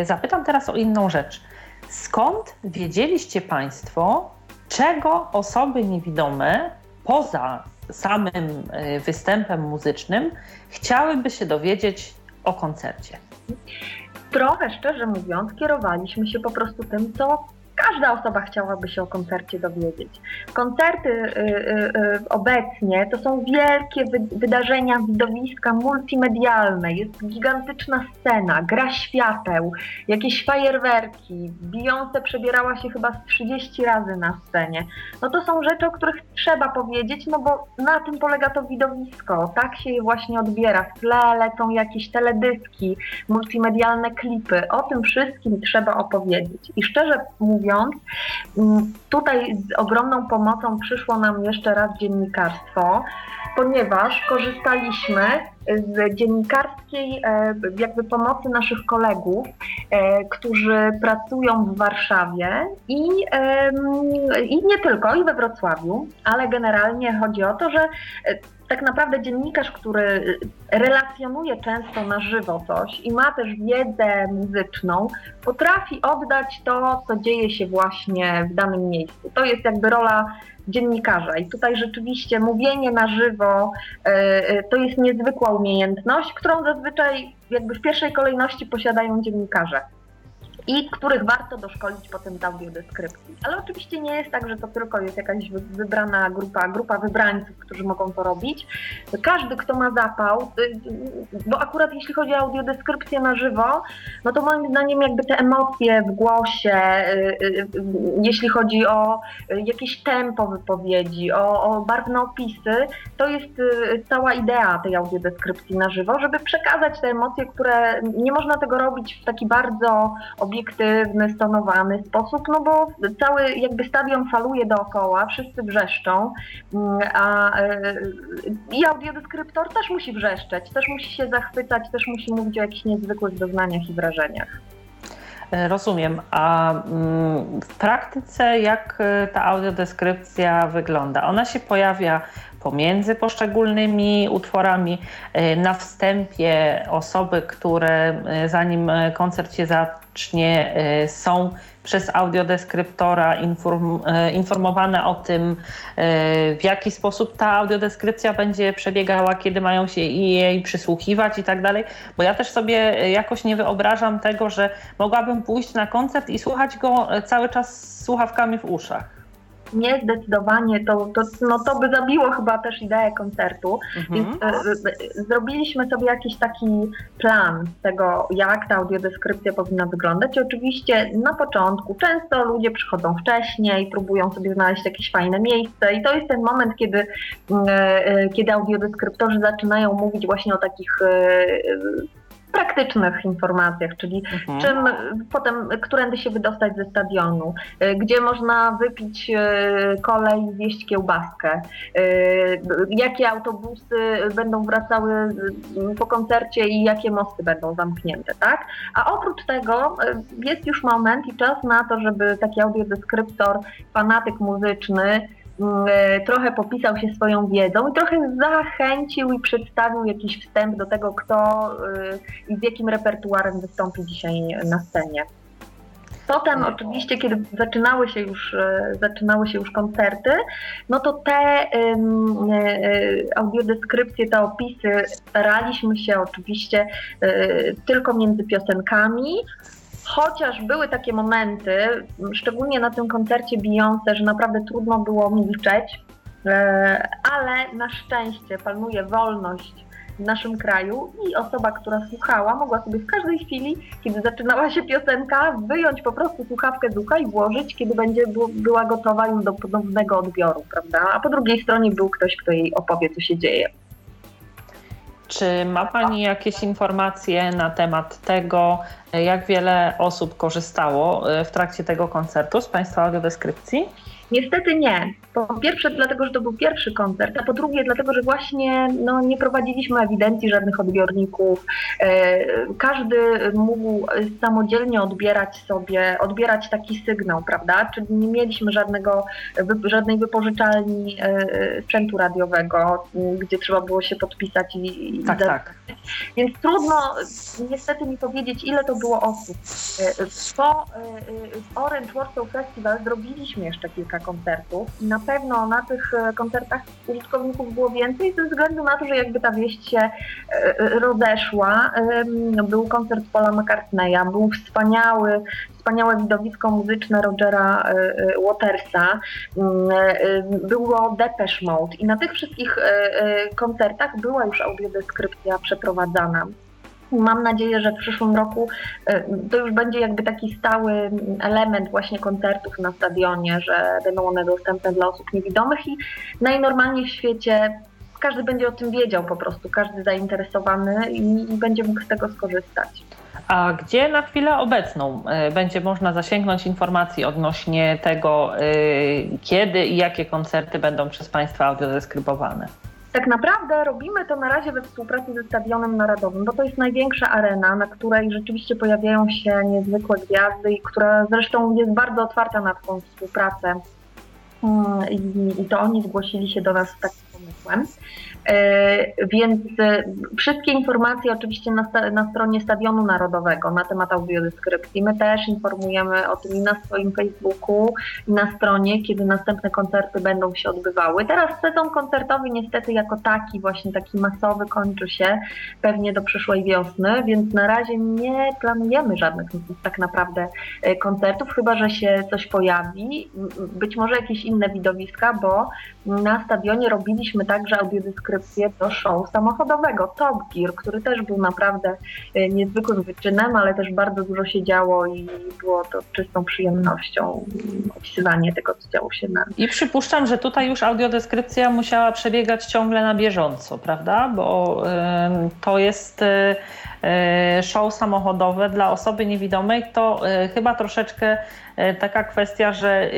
zapytam teraz o inną rzecz. Skąd wiedzieliście Państwo, czego osoby niewidome poza samym e, występem muzycznym chciałyby się dowiedzieć o koncercie? Trochę szczerze mówiąc, kierowaliśmy się po prostu tym, co każda osoba chciałaby się o koncercie dowiedzieć. Koncerty y, y, y, obecnie to są wielkie wydarzenia, widowiska multimedialne, jest gigantyczna scena, gra świateł, jakieś fajerwerki. Beyoncé przebierała się chyba z 30 razy na scenie. No to są rzeczy, o których trzeba powiedzieć, no bo na tym polega to widowisko. Tak się je właśnie odbiera. W tle lecą jakieś teledyski, multimedialne klipy. O tym wszystkim trzeba opowiedzieć. I szczerze mówiąc, mówiąc. Mm, tutaj z ogromną pomocą przyszło nam jeszcze raz dziennikarstwo. ponieważ korzystaliśmy z dziennikarskiej e, jakby pomocy naszych kolegów, e, którzy pracują w Warszawie i, i nie tylko, i we Wrocławiu, ale generalnie chodzi o to, że tak naprawdę dziennikarz, który relacjonuje często na żywo coś i ma też wiedzę muzyczną, potrafi oddać to, co dzieje się właśnie w danym miejscu. To jest jakby rola dziennikarza. I tutaj rzeczywiście mówienie na żywo e, e, to jest niezwykła umiejętność, którą zazwyczaj jakby w pierwszej kolejności posiadają dziennikarze i których warto doszkolić potem z audiodeskrypcji. Ale oczywiście nie jest tak, że to tylko jest jakaś wybrana grupa, grupa wybrańców, którzy mogą to robić. Każdy, kto ma zapał, y, y, bo akurat jeśli chodzi o audiodeskrypcję na żywo, no to moim zdaniem jakby te emocje w głosie, y, jeśli chodzi o jakieś tempo wypowiedzi, o, o barwne opisy, to jest cała idea tej audiodeskrypcji na żywo, żeby przekazać te emocje, które nie można tego robić w taki bardzo obiektywny, stonowany sposób, no bo cały jakby stadion faluje dookoła, wszyscy wrzeszczą, mm, a e, i audiodeskryptor też musi wrzeszczeć, też musi się zachwycać, też musi mówić o jakichś niezwykłych doznaniach i wrażeniach. E, rozumiem. A mm, w praktyce jak e, ta audiodeskrypcja wygląda? Ona się pojawia pomiędzy poszczególnymi utworami. Na wstępie osoby, które zanim koncert się zacznie, e, są przez audiodeskryptora inform, e, informowane o tym, e, w jaki sposób ta audiodeskrypcja będzie przebiegała, kiedy mają się jej przysłuchiwać i tak dalej. Bo ja też sobie jakoś nie wyobrażam tego, że mogłabym pójść na koncert i słuchać go cały czas z słuchawkami w uszach. Nie, zdecydowanie. To, to, no to by zabiło chyba też ideę koncertu. Mhm. Więc e, e, zrobiliśmy sobie jakiś taki plan tego, jak ta audiodeskrypcja powinna wyglądać. I oczywiście na początku często ludzie przychodzą wcześniej, próbują sobie znaleźć jakieś fajne miejsce i to jest ten moment, kiedy, mm, e, kiedy audiodeskryptorzy zaczynają mówić właśnie o takich praktycznych informacjach, czyli mhm. czym potem, którędy się wydostać ze stadionu, y, gdzie można wypić y, kolej i zjeść kiełbaskę, y, jakie autobusy będą wracały po koncercie i jakie mosty będą zamknięte, tak? A oprócz tego jest już moment i czas na to, żeby taki audiodeskryptor, fanatyk muzyczny, trochę popisał się swoją wiedzą i trochę zachęcił i przedstawił jakiś wstęp do tego, kto e, i z jakim repertuarem wystąpi dzisiaj na scenie. Potem oczywiście, kiedy zaczynały się już, e, zaczynały się już koncerty, no to te um, audiodeskrypcje, te opisy staraliśmy się oczywiście tylko między piosenkami, Chociaż były takie momenty, szczególnie na tym koncercie Beyoncé, że naprawdę trudno było milczeć, e, ale na szczęście panuje wolność w naszym kraju i osoba, która słuchała, mogła sobie w każdej chwili, kiedy zaczynała się piosenka, wyjąć po prostu słuchawkę z ucha i włożyć, kiedy będzie była gotowa już do ponownego odbioru, prawda? A po drugiej stronie był ktoś, kto jej opowie, co się dzieje. Czy ma Pani jakieś informacje na temat tego, jak wiele osób korzystało e, w trakcie tego koncertu z Państwa audiodeskrypcji? Niestety nie. Po pierwsze dlatego, że to był pierwszy koncert, a po drugie dlatego, że właśnie no, nie prowadziliśmy ewidencji żadnych odbiorników. E, każdy mógł samodzielnie odbierać sobie, odbierać taki sygnał, prawda? Czyli nie mieliśmy żadnego, żadnej wypożyczalni e, sprzętu radiowego, gdzie trzeba było się podpisać i, tak, tak. Więc trudno niestety mi powiedzieć, ile to było osób. E, po Orange Warsaw Festival zrobiliśmy jeszcze kilka koncertów i na pewno na tych e, koncertach użytkowników było więcej ze względu na to, że jakby ta wieść się e, e, rozeszła. Był koncert Paula McCartneya, był wspaniały, wspaniałe widowisko muzyczne Rogera Watersa, było Depeche Mode i na tych wszystkich koncertach była już audiodeskrypcja przeprowadzana. Mam nadzieję, że w przyszłym roku e, to już będzie jakby taki stały element właśnie koncertów na stadionie, że będą one dostępne dla osób niewidomych i najnormalniej w świecie każdy będzie o tym wiedział po prostu, każdy zainteresowany i, i będzie mógł z tego skorzystać. A gdzie na chwilę obecną e, będzie można zasięgnąć informacji odnośnie tego, e, kiedy i jakie koncerty będą przez Państwa audiodeskrybowane? Tak naprawdę robimy to na razie we współpracy ze Stadionem Narodowym, bo to jest największa arena, na której rzeczywiście pojawiają się niezwykłe gwiazdy i która zresztą jest bardzo otwarta na taką współpracę. Mm, I, I to oni zgłosili się do nas z takim pomysłem. E, więc e, wszystkie informacje oczywiście na, na, stronie Stadionu Narodowego na temat audiodeskrypcji. My też informujemy o tym i na swoim Facebooku, i na stronie, kiedy następne koncerty będą się odbywały. Teraz sezon koncertowy niestety jako taki, właśnie taki masowy kończy się pewnie do przyszłej wiosny, więc na razie nie planujemy żadnych tak naprawdę e, koncertów, chyba że się coś pojawi. Być może jakieś inne widowiska, bo na stadionie robiliśmy także audiodeskrypcję subskrypcję do show samochodowego Top Gear, który też był naprawdę e, niezwykłym wyczynem, ale też bardzo dużo się działo i było to czystą przyjemnością opisywanie tego, co działo się na I przypuszczam, że tutaj już audiodeskrypcja musiała przebiegać ciągle na bieżąco, prawda? Bo to jest y, show samochodowe dla osoby niewidomej, to chyba troszeczkę taka kwestia, że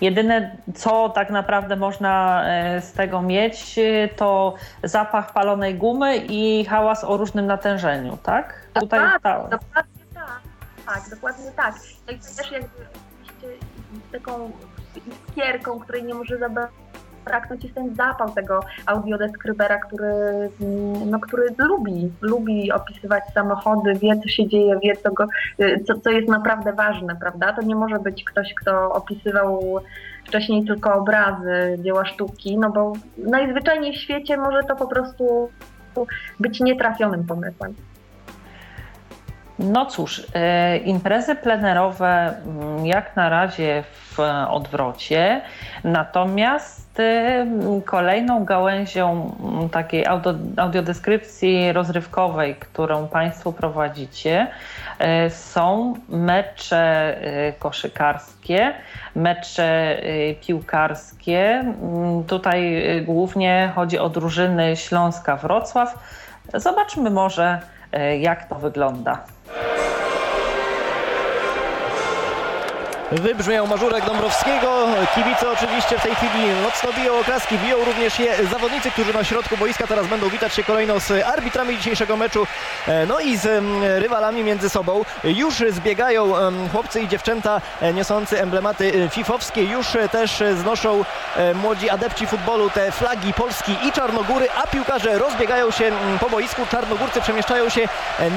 Jedyne, co tak naprawdę można e, z tego mieć, e, to zapach palonej gumy i hałas o różnym natężeniu, tak? Tutaj tak, ta... dokładnie tak. Tak, dokładnie tak. No i też jakby taką iskierką, której nie może zabrać zabraknąć jest ten zapał tego audiodeskrybera, który, mm, no, który lubi, lubi opisywać samochody, wie co się dzieje, wie co, go, co, co jest naprawdę ważne, prawda? To nie może być ktoś, kto opisywał wcześniej tylko obrazy, dzieła sztuki, no bo najzwyczajniej w świecie może to po prostu być nietrafionym pomysłem. No cóż, e, imprezy plenerowe mm, jak na razie w odwrocie, natomiast e, kolejną gałęzią takiej audio, audiodeskrypcji rozrywkowej, którą Państwo prowadzicie, e, są mecze koszykarskie, mecze piłkarskie. Mm, tutaj głównie chodzi o drużyny Śląska Wrocław. Zobaczmy może, jak to wygląda. Wybrzmiał Mazurek Dąbrowskiego. Kibice oczywiście w tej chwili mocno biją oklaski, biją również je zawodnicy, którzy na środku boiska teraz będą witać się kolejno z arbitrami dzisiejszego meczu, e, no i z rywalami między sobą. Już zbiegają chłopcy i dziewczęta e, niosący emblematy e, fifowskie, już też znoszą młodzi adepci futbolu te flagi Polski i Czarnogóry, a piłkarze rozbiegają się po boisku. Czarnogórcy przemieszczają się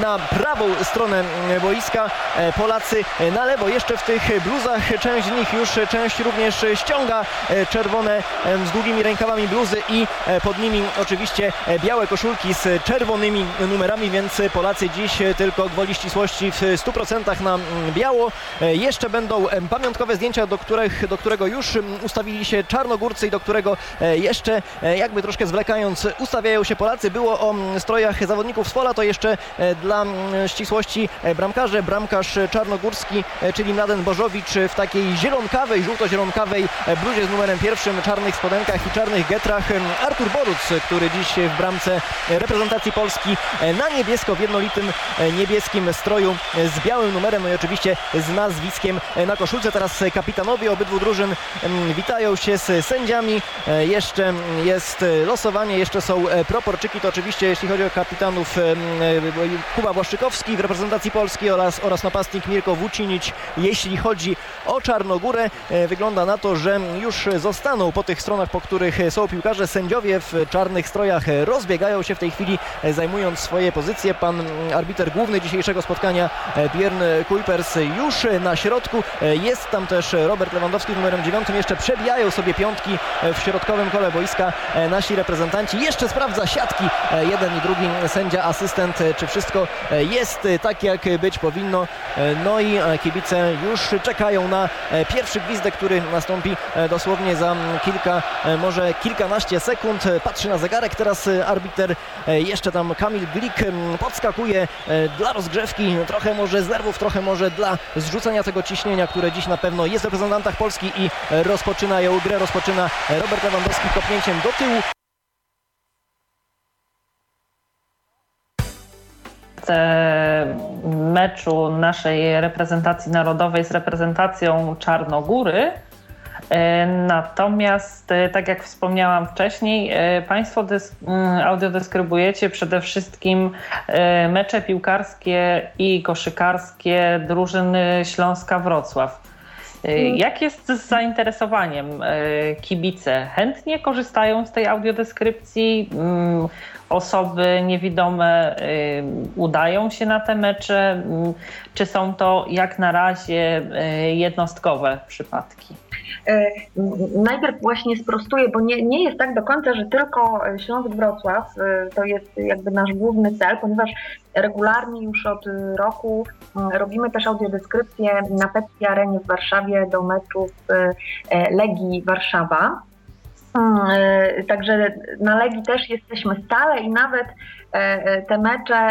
na prawą stronę boiska, Polacy na lewo. Jeszcze w tych bluzach. Część z nich już, część również ściąga e, czerwone z długimi rękawami bluzy i e, pod nimi oczywiście e, białe koszulki z czerwonymi numerami, więc Polacy dziś tylko gwoli ścisłości w 100% na biało. Jeszcze będą pamiątkowe zdjęcia, do, których, do którego już ustawili się czarnogórcy i do którego jeszcze jakby troszkę zwlekając ustawiają się Polacy. Było o strojach zawodników z pola, to jeszcze dla ścisłości bramkarze. Bramkarz czarnogórski, czyli Mladen Bożowicz w takiej zielonkawej, żółto-zielonkawej bluzie z numerem pierwszym, czarnych spodenkach i czarnych getrach. Artur Boruc, który dziś w bramce reprezentacji Polski na niebiesko w jednolitym niebieskim stroju z białym numerem, no i oczywiście z nazwiskiem na koszulce. Teraz kapitanowie obydwu drużyn witają się z sędziami. Jeszcze jest losowanie, jeszcze są proporczyki. To oczywiście jeśli chodzi o kapitanów Kuba Błaszczykowski w reprezentacji Polski oraz, oraz napastnik Mirko Wucinić. Jeśli chodzi o Czarnogórę. E, wygląda na to, że już zostaną po tych stronach, po których są piłkarze. Sędziowie w czarnych strojach rozbiegają się w tej chwili, e, zajmując swoje pozycje. Pan arbiter główny dzisiejszego spotkania, e, Björn Kuipers, już na środku. Jest tam też Robert Lewandowski numerem 9. Jeszcze przebijają sobie piątki w środkowym kole boiska nasi reprezentanci. Jeszcze sprawdza siatki jeden i drugi sędzia, asystent, czy wszystko jest tak, jak być powinno. No i kibice już czekają na e, pierwszy gwizdek, który nastąpi e, dosłownie za kilka, e, może kilkanaście sekund. Patrzy na zegarek teraz arbiter, jeszcze tam Kamil Glik podskakuje dla rozgrzewki, trochę może z nerwów, trochę może dla zrzucenia tego ciśnienia, które dziś na pewno jest w reprezentantach Polski i rozpoczynają grę, rozpoczyna Robert Lewandowski kopnięciem do tyłu. Meczu naszej reprezentacji narodowej z reprezentacją Czarnogóry Natomiast, tak jak wspomniałam wcześniej, Państwo mm, audiodeskrybujecie przede wszystkim mecze piłkarskie i koszykarskie drużyny Śląska Wrocław. Mhm. Jak jest z zainteresowaniem? Kibice chętnie korzystają z tej audiodeskrypcji? Mm, osoby niewidome udają się na te mecze? Czy są to jak na razie jednostkowe przypadki? E, najpierw właśnie sprostuję, bo nie, nie jest tak do końca, że tylko Śląsk Wrocław e, to jest jakby nasz główny cel, ponieważ regularnie już od roku robimy też audiodeskrypcję na Pepsi Arenie w Warszawie do meczów e, Legii Warszawa. E, także na Legii też jesteśmy stale i nawet e, e, te mecze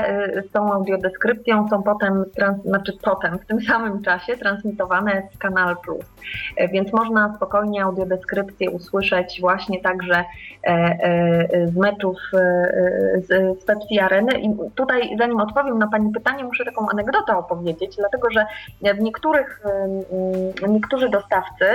z tą audiodeskrypcją są potem, znaczy potem, w tym samym czasie transmitowane z Kanal Plus. Więc można spokojnie audiodeskrypcję usłyszeć właśnie także z meczów z Pepsi Areny. I tutaj, zanim odpowiem na Pani pytanie, muszę taką anegdotę opowiedzieć, dlatego że w niektórych, niektórzy dostawcy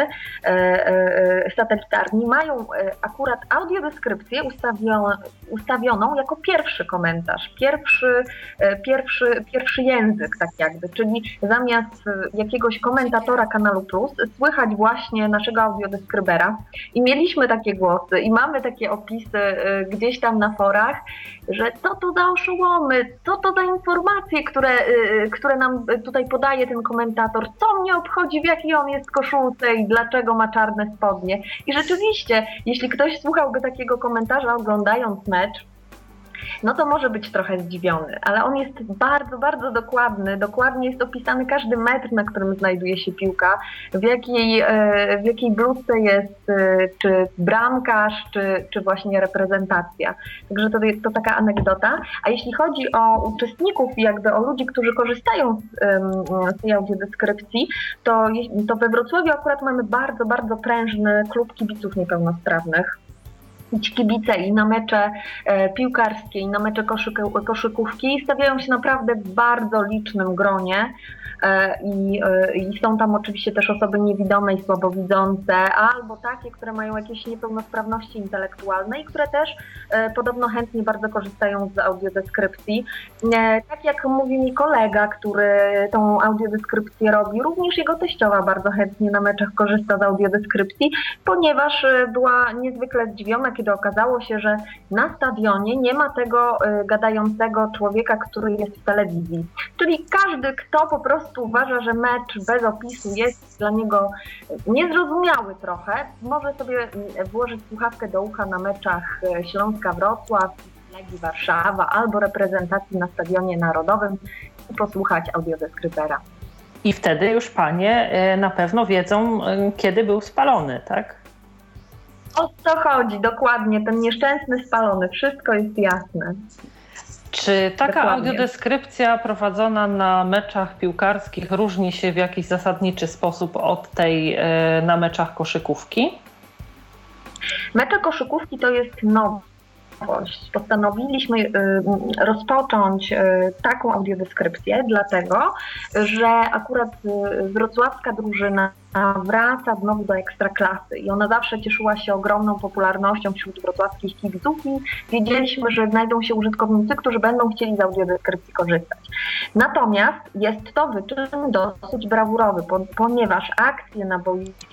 satelitarni mają akurat audiodeskrypcję ustawioną, ustawioną jako pierwszy komentarz, pierwszy, e, pierwszy, pierwszy język, tak jakby, czyli zamiast jakiegoś komentatora Kanalu Plus słychać właśnie naszego audiodeskrybera i mieliśmy takie głosy i mamy takie opisy e, gdzieś tam na forach, że co to za oszołomy, co to za informacje, które, e, które nam tutaj podaje ten komentator, co mnie obchodzi, w jakiej on jest koszulce i dlaczego ma czarne spodnie. I rzeczywiście, jeśli ktoś słuchałby takiego komentarza oglądając mecz, no to może być trochę zdziwiony, ale on jest bardzo, bardzo dokładny. Dokładnie jest opisany każdy metr, na którym znajduje się piłka, w jakiej, e, w jakiej bluzce jest, e, czy bramkarz, czy, czy właśnie reprezentacja. Także to, to taka anegdota. A jeśli chodzi o uczestników, jakby o ludzi, którzy korzystają z, z tej audiodeskrypcji, to, to we Wrocławiu akurat mamy bardzo, bardzo prężny klub kibiców niepełnosprawnych ci kibice i na mecze e, piłkarskie, i na mecze koszykówki stawiają się naprawdę w bardzo licznym gronie. E, I, e, I, są tam oczywiście też osoby niewidome i słabowidzące, albo takie, które mają jakieś niepełnosprawności intelektualne i które też podobno chętnie bardzo korzystają z audiodeskrypcji. Tak jak mówi mi kolega, który tą audiodeskrypcję robi, również jego teściowa bardzo chętnie na meczach korzysta z audiodeskrypcji, ponieważ była niezwykle zdziwiona, kiedy okazało się, że na stadionie nie ma tego gadającego człowieka, który jest w telewizji. Czyli każdy, kto po prostu uważa, że mecz bez opisu jest dla niego niezrozumiały trochę, może sobie włożyć słuchawkę do ucha na meczach y, Śląska-Wrocław, Legii Warszawa albo reprezentacji na Stadionie Narodowym i posłuchać audiodeskrybera. I wtedy już panie y, na pewno wiedzą, kiedy był spalony, tak? O co chodzi dokładnie? Ten nieszczęsny spalony, wszystko jest jasne. Czy taka Dokładnie. audiodeskrypcja prowadzona na meczach piłkarskich różni się w jakiś zasadniczy sposób od tej e, na meczach koszykówki? Mecze koszykówki to jest nowe Postanowiliśmy y, rozpocząć y, taką audiodeskrypcję, dlatego że akurat y, wrocławska drużyna wraca znowu do ekstraklasy i ona zawsze cieszyła się ogromną popularnością wśród wrocławskich kibiców i wiedzieliśmy, że znajdą się użytkownicy, którzy będą chcieli z audiodeskrypcji korzystać. Natomiast jest to wyczyn dosyć brawurowy, ponieważ akcje na boisku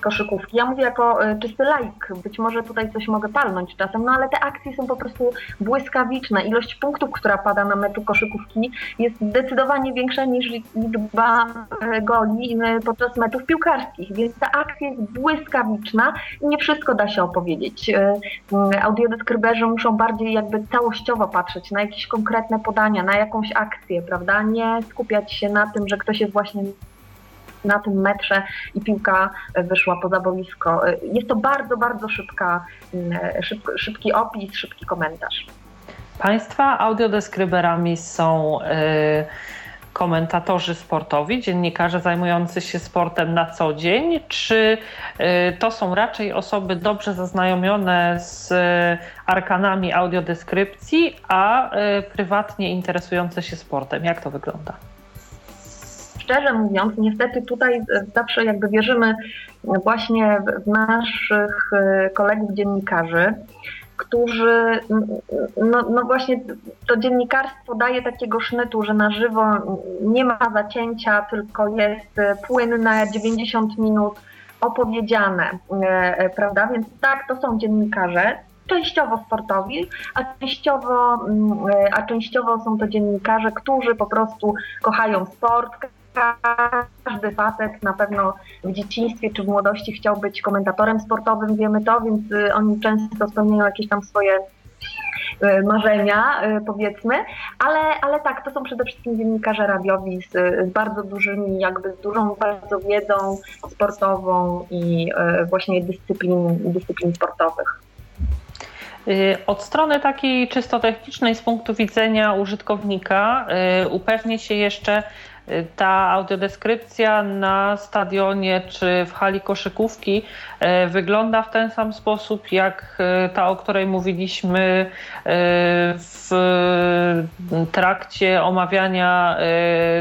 koszykówki. Ja mówię jako e, czysty laik, być może tutaj coś mogę palnąć czasem, no ale te akcje są po prostu błyskawiczne. Ilość punktów, która pada na meczu koszykówki jest zdecydowanie większa niż liczba e, goli e, podczas meczów piłkarskich, więc ta akcja jest błyskawiczna i nie wszystko da się opowiedzieć. Audiodeskryberzy muszą bardziej jakby całościowo patrzeć na jakieś konkretne podania, na jakąś akcję, prawda? Nie skupiać się na tym, że ktoś jest właśnie na tym metrze i piłka wyszła poza boisko. Jest to bardzo, bardzo szybka, mm, szybki, szybki opis, szybki komentarz. Państwa audiodeskryberami są y, komentatorzy sportowi, dziennikarze zajmujący się sportem na co dzień, czy y, to są raczej osoby dobrze zaznajomione z arkanami audiodeskrypcji, a y, prywatnie interesujące się sportem? Jak to wygląda? Szczerze mówiąc, niestety tutaj zawsze jakby wierzymy właśnie w naszych kolegów dziennikarzy, którzy, no, no właśnie to dziennikarstwo daje takiego sznytu, że na żywo nie ma zacięcia, tylko jest płynne 90 minut opowiedziane, e, e, prawda? Więc tak, to są dziennikarze, częściowo sportowi, a częściowo, e, a częściowo są to dziennikarze, którzy po prostu kochają sport. Każdy facet na pewno w dzieciństwie czy w młodości chciał być komentatorem sportowym, wiemy to, więc oni często spełniają jakieś tam swoje E, marzenia, e, powiedzmy, ale, ale tak, to są przede wszystkim dziennikarze radiowi z, z bardzo dużymi, jakby z dużą bardzo wiedzą sportową i właśnie dyscyplin, dyscyplin sportowych. Od strony takiej czysto technicznej, z punktu widzenia użytkownika, upewnię się jeszcze, ta audiodeskrypcja na stadionie czy w hali koszykówki e, wygląda w ten sam sposób jak e, ta, o której mówiliśmy e, w trakcie omawiania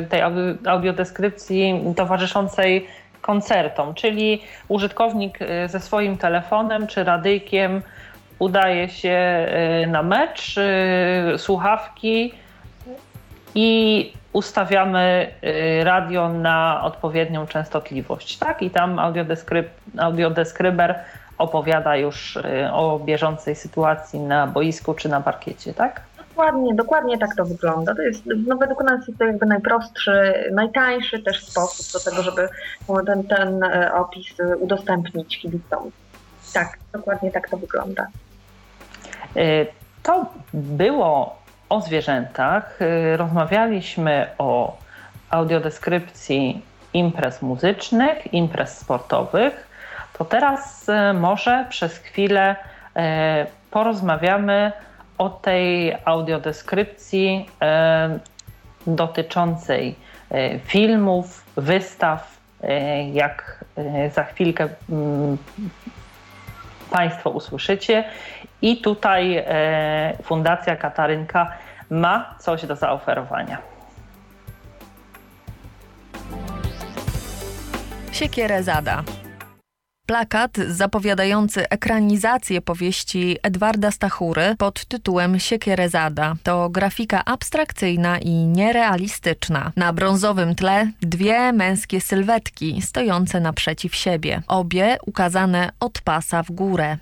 tej audiodeskrypcji towarzyszącej koncertom, czyli użytkownik ze swoim telefonem czy radyjkiem udaje się na mecz, słuchawki i ustawiamy y, radio na odpowiednią częstotliwość, tak? I tam audiodeskryb, audiodeskryber opowiada już y, o bieżącej sytuacji na boisku czy na parkiecie, tak? Dokładnie, dokładnie tak to wygląda. To jest, no według nas jest to jakby najprostszy, najtańszy też sposób do tego, żeby ten, ten e, opis udostępnić kibicom. Tak, dokładnie tak to wygląda. Y, to było o zwierzętach. Y, rozmawialiśmy o audiodeskrypcji imprez muzycznych, imprez sportowych. To teraz y, może przez chwilę y, porozmawiamy o tej audiodeskrypcji dotyczącej filmów, wystaw, jak za chwilkę mm, Państwo usłyszycie. I tutaj Fundacja Katarynka ma coś do zaoferowania. Siekierę zada. Plakat zapowiadający ekranizację powieści Edwarda Stachury pod tytułem Siekierezada to grafika abstrakcyjna i nierealistyczna. Na brązowym tle dwie męskie sylwetki stojące naprzeciw siebie, obie ukazane od pasa w górę.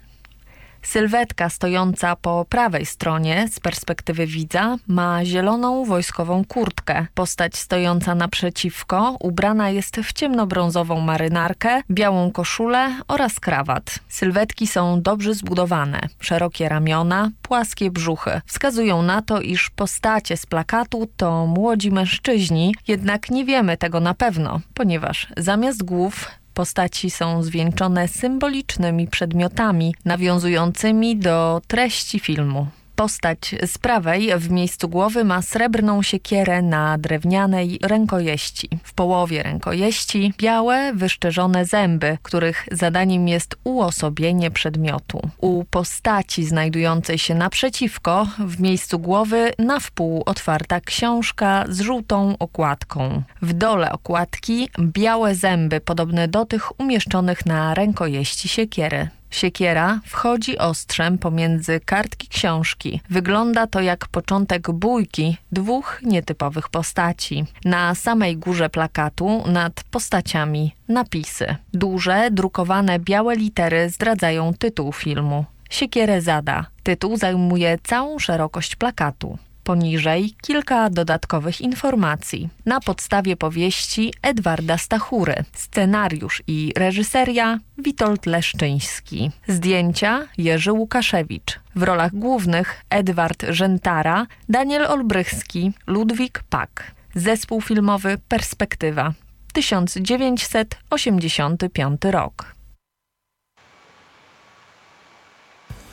Sylwetka stojąca po prawej stronie z perspektywy widza ma zieloną wojskową kurtkę. Postać stojąca naprzeciwko ubrana jest w ciemnobrązową marynarkę, białą koszulę oraz krawat. Sylwetki są dobrze zbudowane, szerokie ramiona, płaskie brzuchy. Wskazują na to, iż postacie z plakatu to młodzi mężczyźni, jednak nie wiemy tego na pewno, ponieważ zamiast głów Postaci są zwieńczone symbolicznymi przedmiotami nawiązującymi do treści filmu. Postać z prawej w miejscu głowy ma srebrną siekierę na drewnianej rękojeści. W połowie rękojeści białe, wyszczerzone zęby, których zadaniem jest uosobienie przedmiotu. U postaci znajdującej się naprzeciwko, w miejscu głowy na wpół otwarta książka z żółtą okładką. W dole okładki białe zęby podobne do tych umieszczonych na rękojeści siekiery. Siekiera wchodzi ostrzem pomiędzy kartki książki. Wygląda to jak początek bójki dwóch nietypowych postaci. Na samej górze plakatu nad postaciami napisy. Duże, drukowane białe litery zdradzają tytuł filmu. Siekierę zada. Tytuł zajmuje całą szerokość plakatu. Poniżej kilka dodatkowych informacji. Na podstawie powieści Edwarda Stachury. Scenariusz i reżyseria Witold Leszczyński. Zdjęcia Jerzy Łukaszewicz. W rolach głównych Edward Rzętara, Daniel Olbrychski, Ludwik Pak. Zespół filmowy Perspektywa. 1985 rok.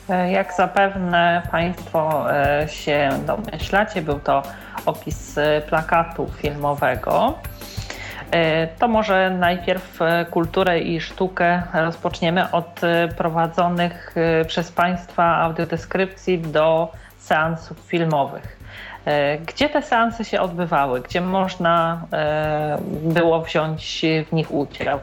E, jak zapewne Państwo e, się domyślacie, był to opis plakatu filmowego. To może najpierw kulturę i sztukę rozpoczniemy od prowadzonych przez Państwa audiodeskrypcji do seansów filmowych. Gdzie te seanse się odbywały? Gdzie można było wziąć w nich udział?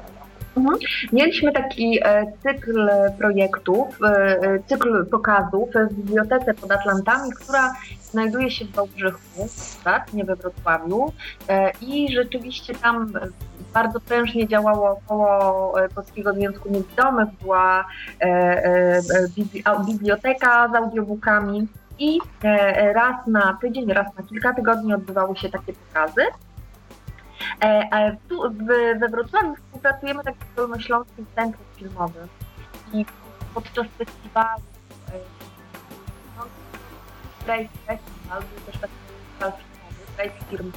Mhm. Mieliśmy taki e, cykl projektów, e, e, cykl pokazów w Bibliotece pod Atlantami, która znajduje się w Wałbrzychu, tak, nie we Wrocławiu i rzeczywiście tam bardzo prężnie działało około Polskiego Związku Niewidomych, była biblioteka z audiobookami i raz na tydzień, raz na kilka tygodni odbywały się takie pokazy. E, tu we Wrocławiu współpracujemy tak z Dolnośląskim Centrum Filmowym i podczas festiwalu Brave Festival był też taki festiwal filmowy, Brave Film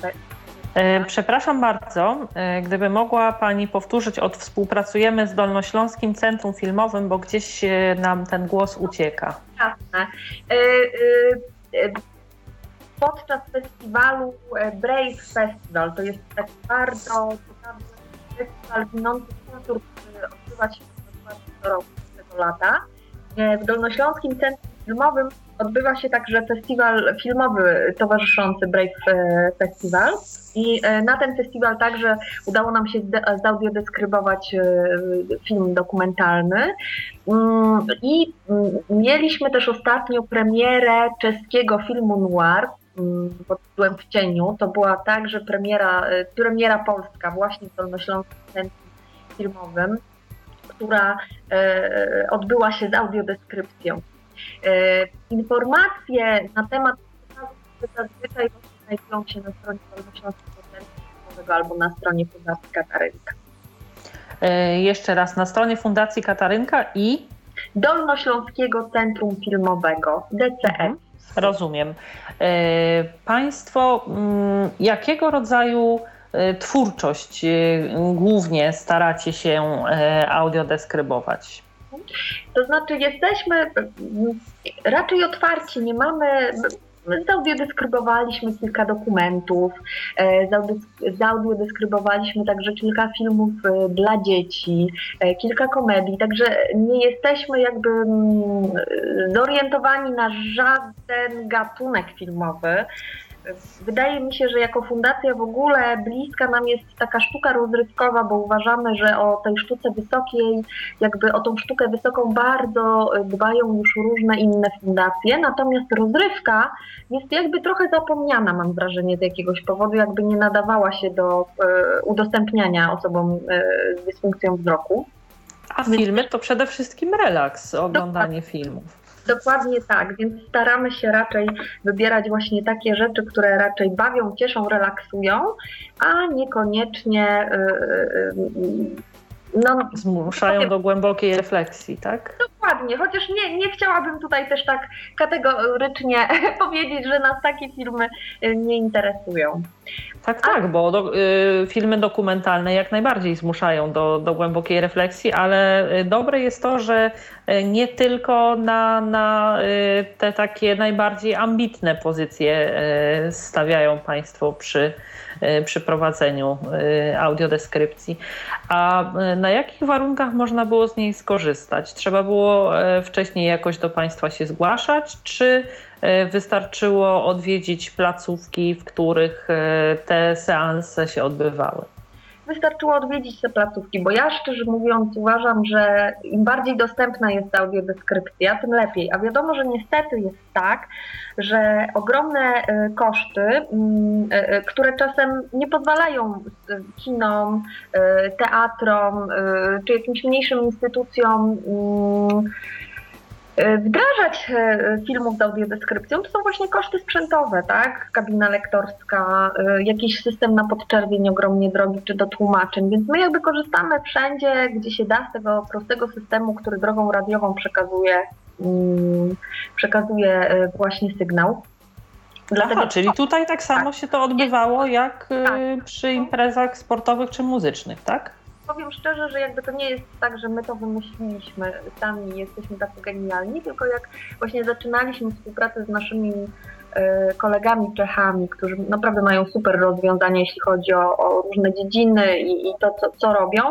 e, Przepraszam bardzo, e, gdyby mogła Pani powtórzyć od współpracujemy z Dolnośląskim Centrum Filmowym, bo gdzieś nam ten głos ucieka. Jasne podczas festiwalu e, Brave Festival. To jest taki bardzo ciekawy festiwal winący kultur, który odbywa się co roku tego lata. E, w Dolnośląskim Centrum Filmowym odbywa się także festiwal filmowy towarzyszący Brave e, Festival. I na ten festiwal także udało nam się zaudiodeskrybować film dokumentalny. Mm, I mm, mieliśmy też ostatnio premierę czeskiego filmu noir pod tytułem W cieniu. To była także premiera, y, premiera polska właśnie w Dolnośląskim Centrum Filmowym, która y, odbyła się z audiodeskrypcją. Y, informacje na temat zazwyczaj znajdują się na stronie Dolnośląskiego Centrum Filmowego albo na stronie Fundacji Katarynka. Jeszcze raz, na stronie Fundacji Katarynka i Dolnośląskiego Centrum Filmowego, DCF. Rozumiem. E, państwo mm, jakiego rodzaju e, twórczość e, głównie staracie się audiodeskrybować? To znaczy, jesteśmy mm, raczej otwarci, nie mamy Zaudiodeskrybowaliśmy kilka dokumentów, e, zaudiodeskrybowaliśmy także kilka filmów e, dla dzieci, e, kilka komedii, także nie jesteśmy jakby mm, zorientowani na żaden gatunek filmowy. Wydaje mi się, że jako fundacja w ogóle bliska nam jest taka sztuka rozrywkowa, bo uważamy, że o tej sztuce wysokiej, jakby o tą sztukę wysoką bardzo dbają już różne inne fundacje, natomiast rozrywka jest jakby trochę zapomniana, mam wrażenie, z jakiegoś powodu, jakby nie nadawała się do e, udostępniania osobom e, z dysfunkcją wzroku. A filmy to przede wszystkim relaks, oglądanie filmów. Dokładnie tak, więc staramy się raczej wybierać właśnie takie rzeczy, które raczej bawią, cieszą, relaksują, a niekoniecznie yy, no, zmuszają do głębokiej refleksji, tak? Dokładnie, chociaż nie, nie chciałabym tutaj też tak kategorycznie powiedzieć, że nas takie filmy y, nie interesują. Tak, tak, bo do, y, filmy dokumentalne jak najbardziej zmuszają do, do głębokiej refleksji, ale y, dobre jest to, że y, nie tylko na, na te takie najbardziej ambitne pozycje stawiają Państwo przy, przy prowadzeniu audiodeskrypcji. A na jakich warunkach można było z niej skorzystać? Trzeba było wcześniej jakoś do Państwa się zgłaszać, czy E, wystarczyło odwiedzić placówki, w których e, te seanse się odbywały. Wystarczyło odwiedzić te placówki, bo ja szczerze mówiąc uważam, że im bardziej dostępna jest audiodeskrypcja, tym lepiej. A wiadomo, że niestety jest tak, że ogromne e, koszty, mm, które czasem nie pozwalają kinom, teatrom czy jakimś mniejszym instytucjom mm, E, wdrażać e, filmów z audiodeskrypcją, to są właśnie koszty sprzętowe, tak? Kabina lektorska, e, jakiś system na podczerwień ogromnie drogi, czy do tłumaczeń, więc my jakby korzystamy wszędzie, gdzie się da z tego prostego systemu, który drogą radiową przekazuje, mm, przekazuje właśnie sygnał. Dlatego, Aha, czyli tutaj tak samo tak. się to odbywało jak tak. przy imprezach sportowych czy muzycznych, tak? Powiem szczerze, że jakby to nie jest tak, że my to wymyśliliśmy sami, jesteśmy tacy genialni, tylko jak właśnie zaczynaliśmy współpracę z naszymi kolegami Czechami, którzy naprawdę mają super rozwiązania, jeśli chodzi o, o różne dziedziny i, i to, co, co, robią,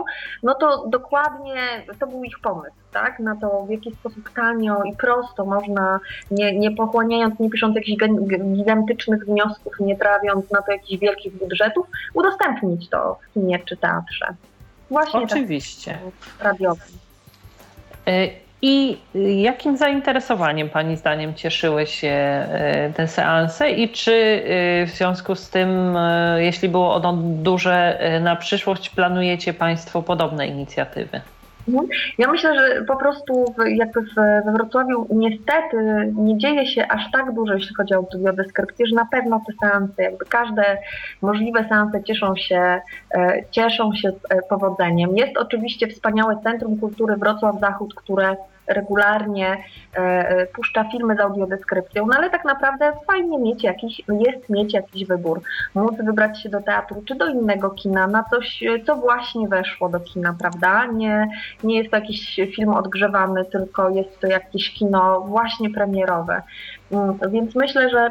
no to dokładnie to był ich pomysł, tak? Na to, w jaki sposób tanio i prosto można, nie, nie pochłaniając, nie pisząc jakichś gigantycznych wniosków, nie trawiąc na to jakichś wielkich budżetów, udostępnić to w kinie czy teatrze. Właśnie Oczywiście. Tak, radiowym. I jakim zainteresowaniem Pani zdaniem cieszyły się e, te seanse i czy e, w związku z tym, e, jeśli było ono duże na przyszłość, planujecie Państwo podobne inicjatywy? Mhm. Ja myślę, że po prostu jakby we Wrocławiu niestety nie dzieje się aż tak dużo, jeśli chodzi o audiodeskrypcję, że na pewno te seanse, jakby każde możliwe seanse cieszą się, cieszą się powodzeniem. Jest oczywiście wspaniałe Centrum Kultury Wrocław Zachód, które regularnie e, e, puszcza filmy z audiodeskrypcją, no ale tak naprawdę fajnie mieć jakiś, jest mieć jakiś wybór. Móc wybrać się do teatru czy do innego kina, na coś, co właśnie weszło do kina, prawda? Nie, nie jest to jakiś film odgrzewany, tylko jest to jakieś kino właśnie premierowe. Mm, więc myślę, że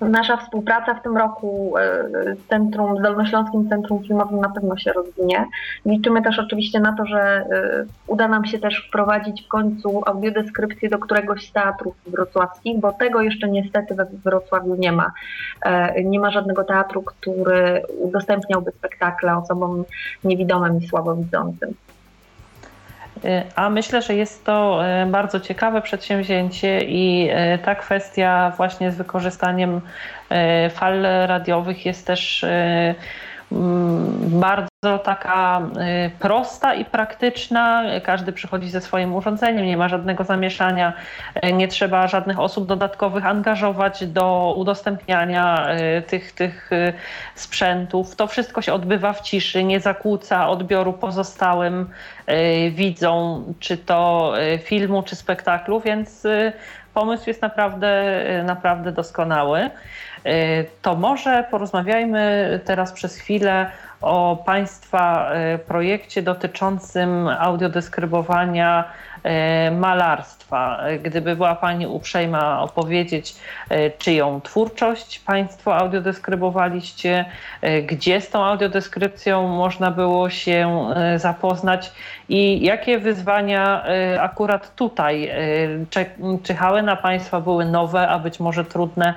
Nasza współpraca w tym roku e, z Centrum, z Dolnośląskim Centrum Filmowym na pewno się rozwinie. Liczymy też oczywiście na to, że e, uda nam się też wprowadzić w końcu audiodeskrypcję do któregoś z teatrów wrocławskich, bo tego jeszcze niestety we Wrocławiu nie ma. E, nie ma żadnego teatru, który udostępniałby spektakle osobom niewidomym i słabowidzącym. Y, a myślę, że jest to y, bardzo ciekawe przedsięwzięcie i y, ta kwestia właśnie z wykorzystaniem fal radiowych jest też bardzo taka y, prosta i praktyczna. Każdy przychodzi ze swoim urządzeniem, nie ma żadnego zamieszania, y, nie trzeba żadnych osób dodatkowych angażować do udostępniania y, tych, tych sprzętów. To wszystko się odbywa w ciszy, nie zakłóca odbioru pozostałym widzom, czy to filmu, czy spektaklu, więc pomysł jest naprawdę, naprawdę doskonały. E, to może porozmawiajmy teraz przez chwilę o Państwa e, projekcie dotyczącym audiodeskrybowania e, malarstwa. Gdyby była Pani uprzejma opowiedzieć, czyją twórczość Państwo audiodeskrybowaliście, gdzie z tą audiodeskrypcją można było się zapoznać i jakie wyzwania akurat tutaj czyhały na Państwa, były nowe, a być może trudne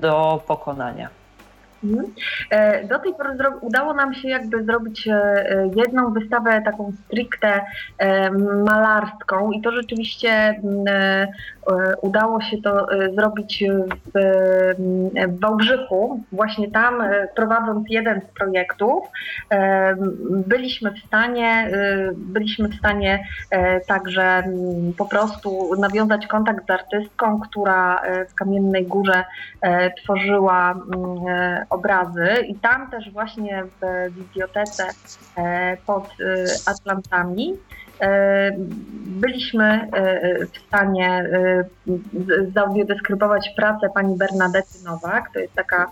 do pokonania. Mhm. E, do tej pory udało nam się jakby zrobić e, jedną wystawę taką stricte e, malarską i to rzeczywiście mm, udało się to zrobić w, w Wałbrzychu. Właśnie tam prowadząc jeden z projektów byliśmy w stanie byliśmy w stanie także mm, po prostu nawiązać kontakt z artystką, która w Kamiennej Górze tworzyła mm, obrazy i tam też właśnie w bibliotece e, pod e, Atlantami byliśmy w stanie zaudiodeskrybować pracę pani Bernadety Nowak. To jest taka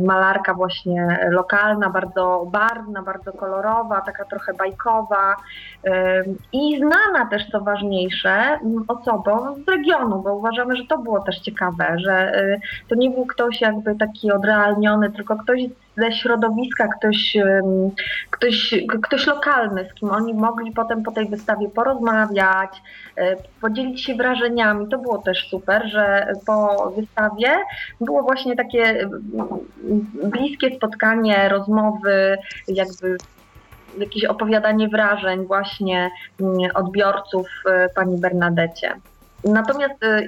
malarka właśnie lokalna, bardzo barwna, bardzo kolorowa, taka trochę bajkowa i znana też, co ważniejsze, osobom z regionu, bo uważamy, że to było też ciekawe, że to nie był ktoś jakby taki odrealniony, tylko ktoś ze środowiska, ktoś, ktoś, ktoś lokalny, z kim oni mogli potem po tej wystawie porozmawiać, e, podzielić się wrażeniami. To było też super, że po wystawie było właśnie takie bliskie spotkanie, rozmowy, jakby jakieś opowiadanie wrażeń właśnie odbiorców e, pani Bernadecie. Natomiast e,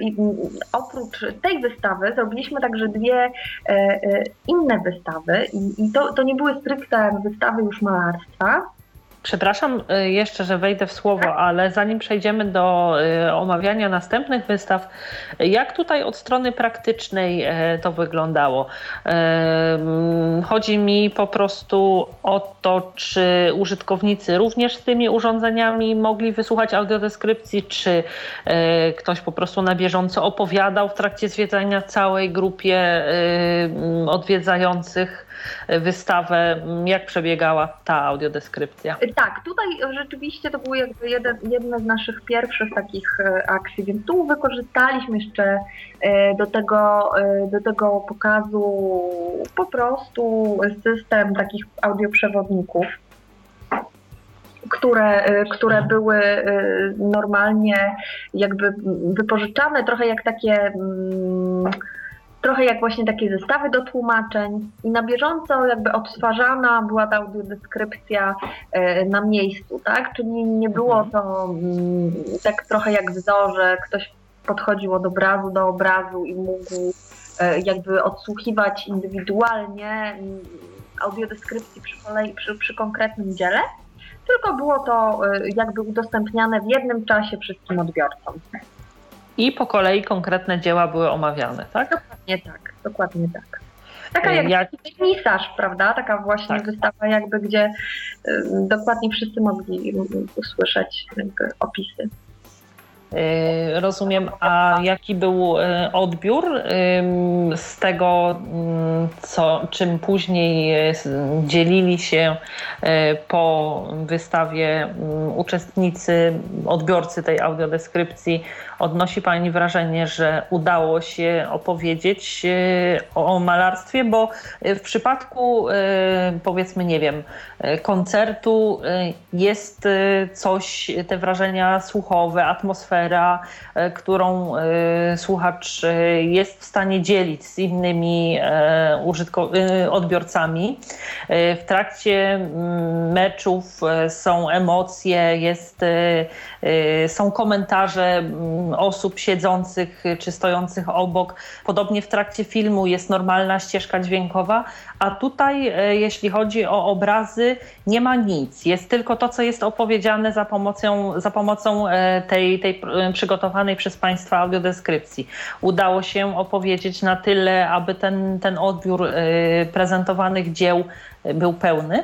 oprócz tej wystawy zrobiliśmy także dwie e, e, inne wystawy i to, to nie były stricte wystawy już malarstwa, Przepraszam y, jeszcze, że wejdę w słowo, ale zanim przejdziemy do y, omawiania następnych wystaw, jak tutaj od strony praktycznej e, to wyglądało? Chodzi mi po prostu o to, czy użytkownicy również z tymi urządzeniami mogli wysłuchać audiodeskrypcji, czy ktoś po prostu na bieżąco opowiadał w trakcie zwiedzania całej grupie odwiedzających wystawę, jak przebiegała ta audiodeskrypcja? Tak, tutaj rzeczywiście to był jakby jeden, jedna z naszych pierwszych takich akcji, więc tu wykorzystaliśmy jeszcze do tego, do tego pokazu po prostu system takich audioprzewodników które, które mhm. były normalnie jakby wypożyczane, trochę jak takie mm, trochę jak właśnie takie zestawy do tłumaczeń i na bieżąco jakby odtwarzana była ta audiodeskrypcja y, na miejscu, tak? Czyli nie było mhm. to mm, tak trochę jak wzorze, ktoś podchodził od obrazu do obrazu i mógł jakby odsłuchiwać indywidualnie mm, audiodeskrypcji przy, kolei, przy, przy konkretnym dziele, tylko było to y, jakby udostępniane w jednym czasie wszystkim odbiorcom. I po kolei konkretne dzieła były omawiane, tak? Dokładnie tak, dokładnie tak. Taka jak, jak... misarz, prawda? Taka właśnie tak. wystawa jakby, gdzie y, dokładnie wszyscy mogli usłyszeć opisy. Y, rozumiem, a jaki był y, odbiór z tego, mm, co, czym później y, dzielili się po wystawie mm, uczestnicy, odbiorcy tej audiodeskrypcji? Odnosi Pani wrażenie, że udało się opowiedzieć o malarstwie? Bo w przypadku, powiedzmy, nie wiem, koncertu jest coś, te wrażenia słuchowe, atmosfera, e, którą e, słuchacz e, jest w stanie dzielić z innymi odbiorcami. W trakcie mm, meczów są emocje, jest, są komentarze mm, osób siedzących czy stojących obok. Podobnie w trakcie filmu jest normalna ścieżka dźwiękowa, a tutaj, jeśli chodzi o obrazy, nie ma nic. Jest tylko to, co jest opowiedziane za pomocą, za pomocą tej, tej Y, przygotowanej przez Państwa audiodeskrypcji. Udało się opowiedzieć na tyle, aby ten, ten odbiór y, prezentowanych dzieł był pełny?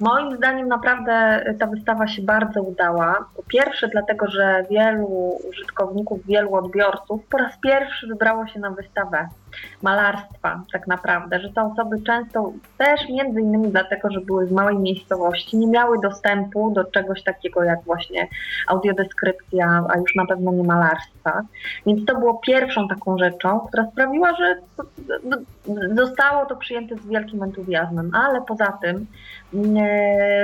Moim zdaniem naprawdę ta wystawa się bardzo udała. Po pierwsze dlatego, że wielu użytkowników, wielu odbiorców po raz pierwszy wybrało się na wystawę malarstwa tak naprawdę, że te osoby często też między innymi dlatego, że były z małej miejscowości, nie miały dostępu do czegoś takiego jak właśnie audiodeskrypcja, a już na pewno nie malarstwa. Więc to było pierwszą taką rzeczą, która sprawiła, że zostało to przyjęte z wielkim entuzjazmem, ale poza tym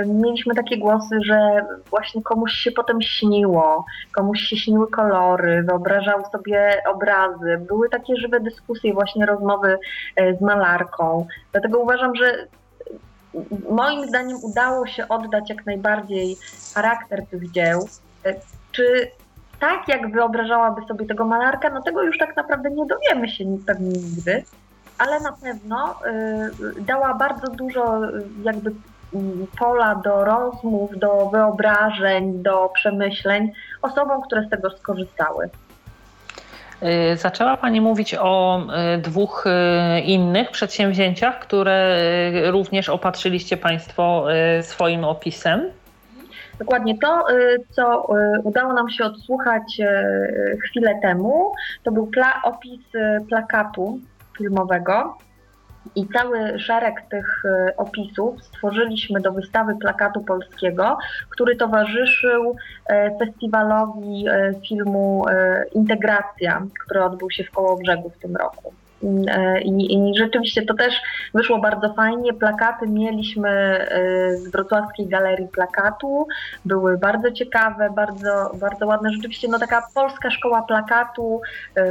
mieliśmy takie głosy, że właśnie komuś się potem śniło, komuś się śniły kolory, wyobrażał sobie obrazy. Były takie żywe dyskusje, właśnie rozmowy e, z malarką. Dlatego uważam, że moim zdaniem udało się oddać jak najbardziej charakter tych dzieł. E, czy tak, jak wyobrażałaby sobie tego malarka, no tego już tak naprawdę nie dowiemy się pewnie nigdy, ale na pewno y, dała bardzo dużo jakby pola do rozmów, do wyobrażeń, do przemyśleń osobom, które z tego skorzystały. Y, zaczęła Pani mówić o y, dwóch y, innych przedsięwzięciach, które również opatrzyliście Państwo swoim opisem. Dokładnie to, co udało nam się odsłuchać chwilę temu, to był pla opis plakatu filmowego i cały szereg tych e, opisów stworzyliśmy do wystawy plakatu polskiego, który towarzyszył e, festiwalowi e, filmu Integracja, który odbył się w Kołobrzegu w tym roku. E, I, I, rzeczywiście to też wyszło bardzo fajnie. Plakaty mieliśmy e, z Wrocławskiej Galerii Plakatu. Były bardzo ciekawe, bardzo, bardzo ładne. Rzeczywiście no taka polska szkoła plakatu, e,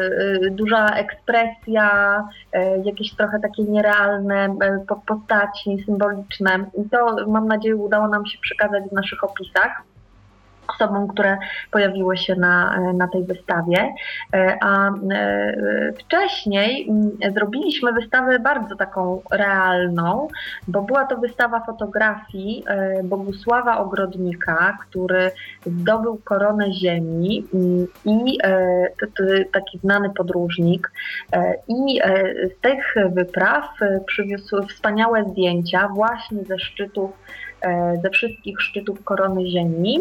duża ekspresja, jakieś trochę takie nierealne postaci symboliczne. I to mam nadzieję udało nam się przekazać w naszych opisach osobom, które pojawiły się na, na tej wystawie. E, a e, wcześniej mm, zrobiliśmy wystawę bardzo taką realną, bo była to wystawa fotografii e, Bogusława Ogrodnika, który zdobył koronę ziemi mm, i taki znany podróżnik i z tych wypraw przywiózł wspaniałe zdjęcia właśnie ze szczytów ze wszystkich szczytów korony Ziemi,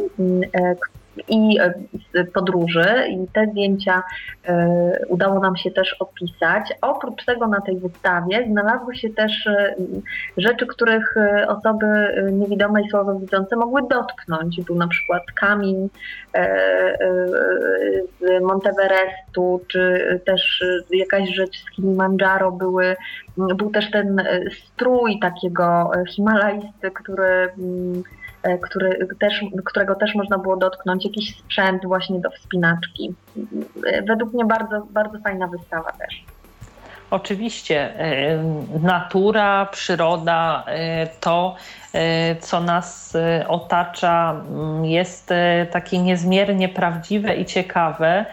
e, i podróży i te zdjęcia udało nam się też opisać. Oprócz tego na tej wystawie znalazły się też rzeczy, których osoby niewidome i słabowidzące mogły dotknąć. Był na przykład kamień z Monteverestu, czy też jakaś rzecz z Kilimandżaro były, był też ten strój takiego himalajsty, który E, który też, którego też można było dotknąć, jakiś sprzęt właśnie do wspinaczki. E, według mnie bardzo, bardzo fajna wystawa też. Oczywiście, e, natura, przyroda, to, co nas otacza, mm, jest takie niezmiernie prawdziwe i ciekawe.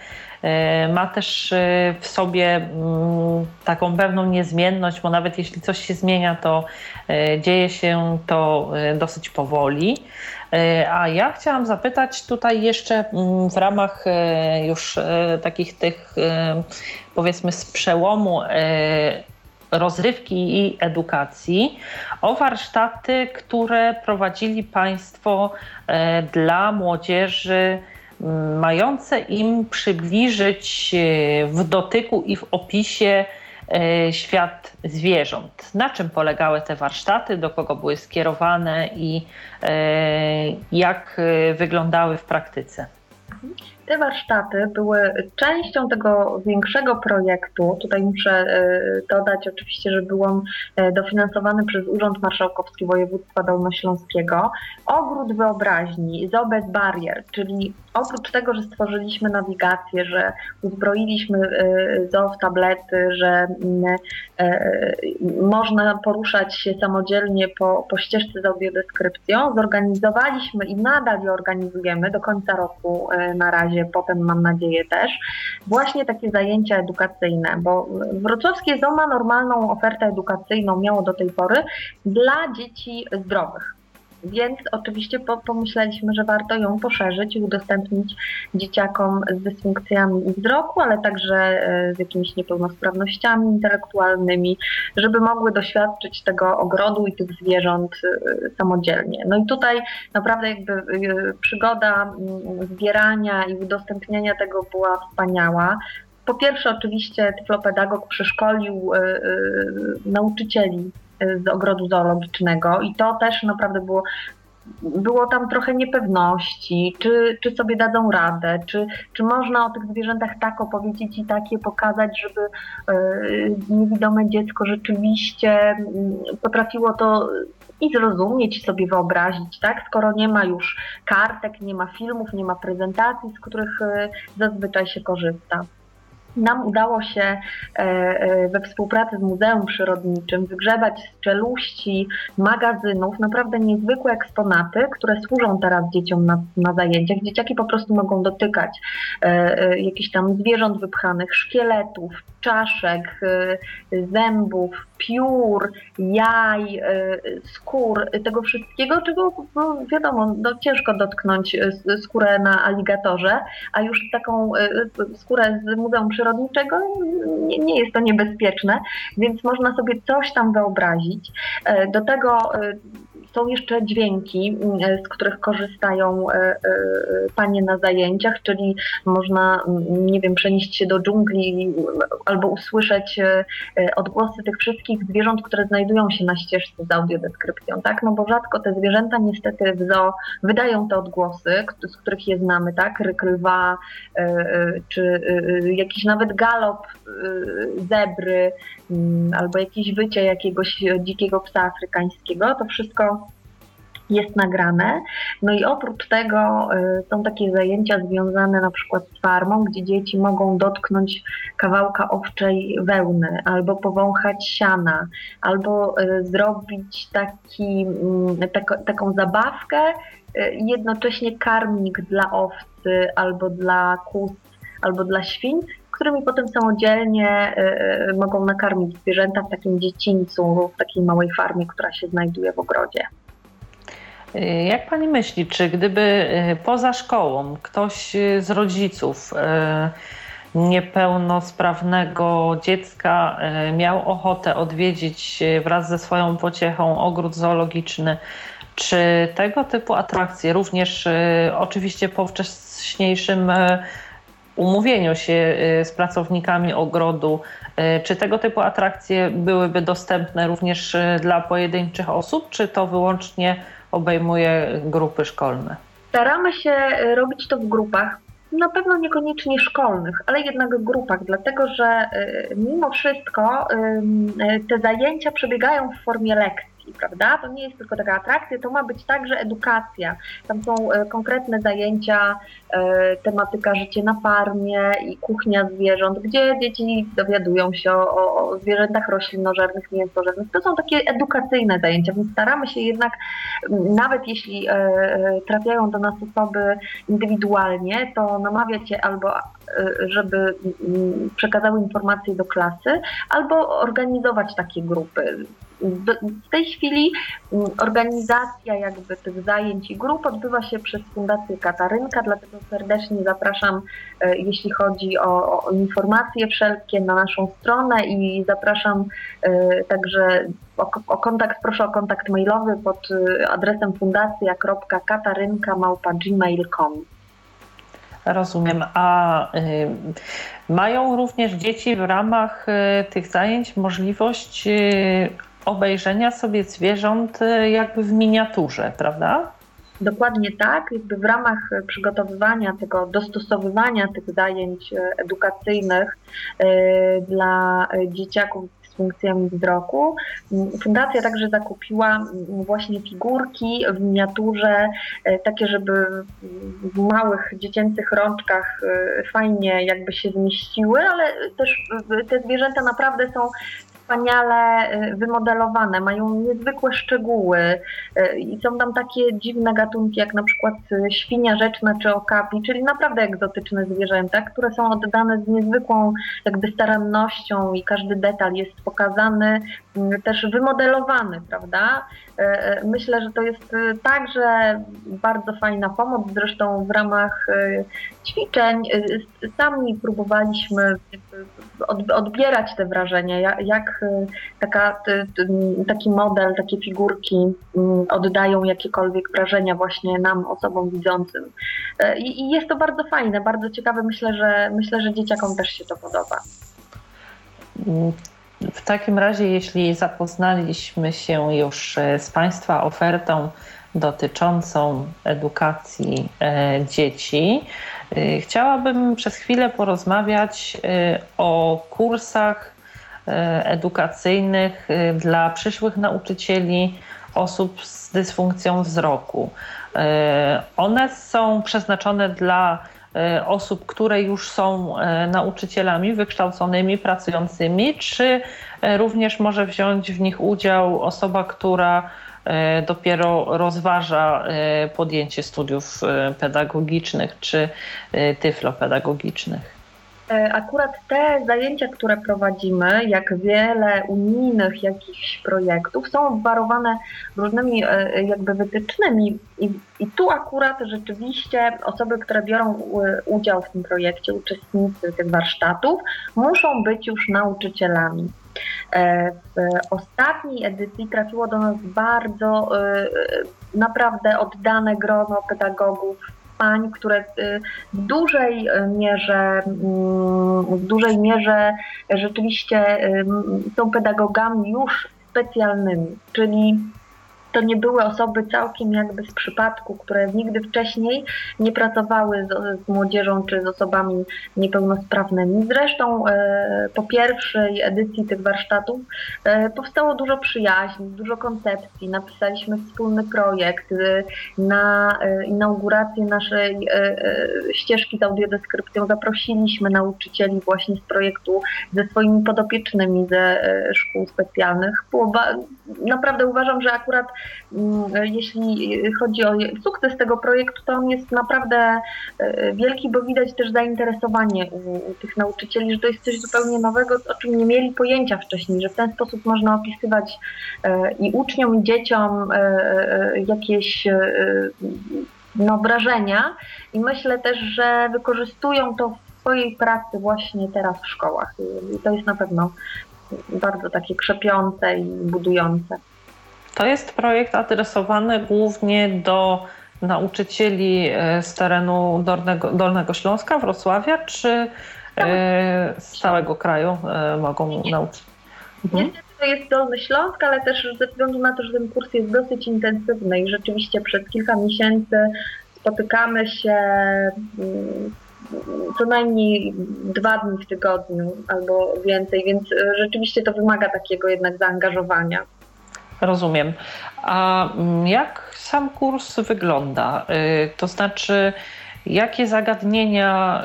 Ma też w sobie mm, taką pewną niezmienność, bo nawet jeśli coś się zmienia, to E, dzieje się to e, dosyć powoli. E, a ja chciałam zapytać tutaj jeszcze mm, w ramach już takich tych powiedzmy z przełomu rozrywki i edukacji o warsztaty, które prowadzili Państwo dla młodzieży mające im przybliżyć w dotyku i w opisie E, świat zwierząt. Na czym polegały te warsztaty, do kogo były skierowane i e, jak e, wyglądały w praktyce? Te warsztaty były częścią tego większego projektu. Tutaj muszę e, dodać oczywiście, że był on e, dofinansowany przez Urząd Marszałkowski Województwa Dolnośląskiego. Ogród Wyobraźni, Zoo bez barier, czyli oprócz tego, że stworzyliśmy nawigację, że uzbroiliśmy e, zoo w tablety, że mm, można poruszać się samodzielnie po, po ścieżce z audiodeskrypcją, zorganizowaliśmy i nadal je organizujemy do końca roku na razie potem mam nadzieję też, właśnie takie zajęcia edukacyjne, bo wrocławskie ZOO ma normalną ofertę edukacyjną, miało do tej pory, dla dzieci zdrowych. Więc oczywiście pomyśleliśmy, że warto ją poszerzyć i udostępnić dzieciakom z dysfunkcjami wzroku, ale także e, z jakimiś niepełnosprawnościami intelektualnymi, żeby mogły doświadczyć tego ogrodu i tych zwierząt e, samodzielnie. No i tutaj naprawdę jakby e, przygoda zbierania i udostępniania tego była wspaniała. Po pierwsze, oczywiście tyflopedagog przeszkolił nauczycieli z ogrodu zoologicznego i to też naprawdę było było tam trochę niepewności, czy, czy sobie dadzą radę, czy, czy można o tych zwierzętach tak opowiedzieć i takie pokazać, żeby yy, niewidome dziecko rzeczywiście yy, potrafiło to i zrozumieć, sobie wyobrazić, tak? Skoro nie ma już kartek, nie ma filmów, nie ma prezentacji, z których yy, zazwyczaj się korzysta. Nam udało się e, e, we współpracy z Muzeum Przyrodniczym wygrzebać z czeluści magazynów naprawdę niezwykłe eksponaty, które służą teraz dzieciom na, na zajęciach. Dzieciaki po prostu mogą dotykać e, jakichś tam zwierząt wypchanych, szkieletów, czaszek, zębów, piór, jaj, skór, tego wszystkiego, czego no, wiadomo, no, ciężko dotknąć skórę na aligatorze, a już taką skórę z Muzeum Przyrodniczym przyrodniczego nie, nie jest to niebezpieczne, więc można sobie coś tam wyobrazić. E, do tego e, są jeszcze dźwięki, mm, z których korzystają e, panie na zajęciach, czyli można, mm, nie wiem, przenieść się do dżungli albo usłyszeć odgłosy tych wszystkich zwierząt, które znajdują się na ścieżce z audiodeskrypcją, tak? No bo rzadko te zwierzęta niestety w zoo wydają te odgłosy, z których je znamy, tak? Ryk lwa, czy jakiś nawet galop zebry albo jakieś wycie jakiegoś dzikiego psa afrykańskiego, to wszystko jest nagrane. No i oprócz tego y, są takie zajęcia związane na przykład z farmą, gdzie dzieci mogą dotknąć kawałka owczej wełny, albo powąchać siana, albo y, zrobić taki, mm, tak, taką zabawkę, jednocześnie karmnik dla owcy albo dla kus albo dla świń, którymi potem samodzielnie e, e, mogą nakarmić zwierzęta w takim dziedzińcu, w takiej małej farmie, która się znajduje w ogrodzie. E, jak pani myśli, czy gdyby poza szkołą ktoś z rodziców niepełnosprawnego dziecka miał ochotę odwiedzić wraz ze swoją pociechą ogród zoologiczny, czy tego typu atrakcje, również oczywiście poprzez wcześniejszym umówieniu się z pracownikami ogrodu. Czy tego typu atrakcje byłyby dostępne również dla pojedynczych osób, czy to wyłącznie obejmuje grupy szkolne? Staramy się robić to w grupach. Na pewno niekoniecznie szkolnych, ale jednak w grupach, dlatego że mimo wszystko te zajęcia przebiegają w formie lekcji prawda? To nie jest tylko taka atrakcja, to ma być także edukacja. Tam są e, konkretne zajęcia, e, tematyka życie na farmie i kuchnia zwierząt, gdzie dzieci dowiadują się o, zwierzętach roślinożernych, mięsożernych. To są takie edukacyjne zajęcia, więc staramy się jednak, nawet jeśli e, trafiają do nas osoby indywidualnie, to namawiać je albo żeby przekazały informacje do klasy, albo organizować takie grupy. W tej chwili mm, organizacja jakby tych zajęć i grup odbywa się przez Fundację Katarynka, dlatego serdecznie zapraszam, e, jeśli chodzi o, o informacje wszelkie na naszą stronę i zapraszam e, także o, o, kontakt, proszę o kontakt mailowy pod e, adresem fundacja.katarynka.gmail.com Rozumiem. A y, mają również dzieci w ramach y, tych zajęć możliwość y, obejrzenia sobie zwierząt y, jakby w miniaturze, prawda? Dokładnie tak. Jakby w ramach przygotowywania tego, dostosowywania tych zajęć y, edukacyjnych y, dla dzieciaków funkcjami wzroku, fundacja także zakupiła właśnie figurki w miniaturze, takie, żeby w małych dziecięcych rączkach fajnie jakby się zmieściły, ale też te zwierzęta naprawdę są wspaniale y, wymodelowane, mają niezwykłe szczegóły y, i są tam takie dziwne gatunki jak na przykład y, świnia rzeczna czy okapi, czyli naprawdę egzotyczne zwierzęta, które są oddane z niezwykłą jakby starannością i każdy detal jest pokazany, też wymodelowany, prawda? Myślę, że to jest także bardzo fajna pomoc. Zresztą w ramach ćwiczeń sami próbowaliśmy odbierać te wrażenia, jak Y, taka, taki model, takie figurki mm, oddają jakiekolwiek wrażenia właśnie nam, osobom widzącym. Y, I, jest to bardzo fajne, bardzo ciekawe. Myślę, że myślę, że dzieciakom też się to podoba. W takim razie, jeśli zapoznaliśmy się już e, z Państwa ofertą dotyczącą edukacji e, dzieci, e, chciałabym przez chwilę porozmawiać o kursach E, edukacyjnych dla przyszłych nauczycieli osób z dysfunkcją wzroku. One są przeznaczone dla osób, które już są nauczycielami wykształconymi, pracującymi, czy również może wziąć w nich udział osoba, która dopiero rozważa podjęcie studiów pedagogicznych czy tyflopedagogicznych? E, akurat te zajęcia, które prowadzimy, jak wiele unijnych jakichś projektów, są obwarowane różnymi e, jakby wytycznymi i, i tu akurat rzeczywiście osoby, które biorą udział w tym projekcie, uczestnicy tych warsztatów, muszą być już nauczycielami. E, w ostatniej edycji trafiło do nas bardzo naprawdę oddane grono pedagogów pań, które w dużej mierze, mm, w dużej mierze rzeczywiście są pedagogami już specjalnymi, czyli to nie były osoby całkiem jakby z przypadku, które nigdy wcześniej nie pracowały z, z młodzieżą czy z osobami niepełnosprawnymi. Zresztą e, po pierwszej edycji tych warsztatów e, powstało dużo przyjaźni, dużo koncepcji. Napisaliśmy wspólny projekt e, na e, inaugurację naszej e, e, ścieżki z audiodeskrypcją. Zaprosiliśmy nauczycieli właśnie z projektu ze swoimi podopiecznymi ze szkół specjalnych. Było naprawdę uważam, że akurat jeśli chodzi o sukces tego projektu, to on jest naprawdę e, wielki, bo widać też zainteresowanie u, tych nauczycieli, że to jest coś zupełnie nowego, o czym nie mieli pojęcia wcześniej, że w ten sposób można opisywać e, i uczniom, i dzieciom e, jakieś no, wrażenia i myślę też, że wykorzystują to w swojej pracy właśnie teraz w szkołach i to jest na pewno bardzo takie krzepiące i budujące. To jest projekt adresowany głównie do nauczycieli z terenu Dolnego, Dolnego Śląska, Wrocławia, czy z całego kraju mogą nauczyć? Mhm. Niestety to jest Dolny Śląsk, ale też ze względu na to, że ten kurs jest dosyć intensywny i rzeczywiście przez kilka miesięcy spotykamy się mm, co najmniej dwa dni w tygodniu albo więcej, więc e, rzeczywiście to wymaga takiego jednak zaangażowania. Rozumiem. A mm, jak sam kurs wygląda? Y, to znaczy, Jakie zagadnienia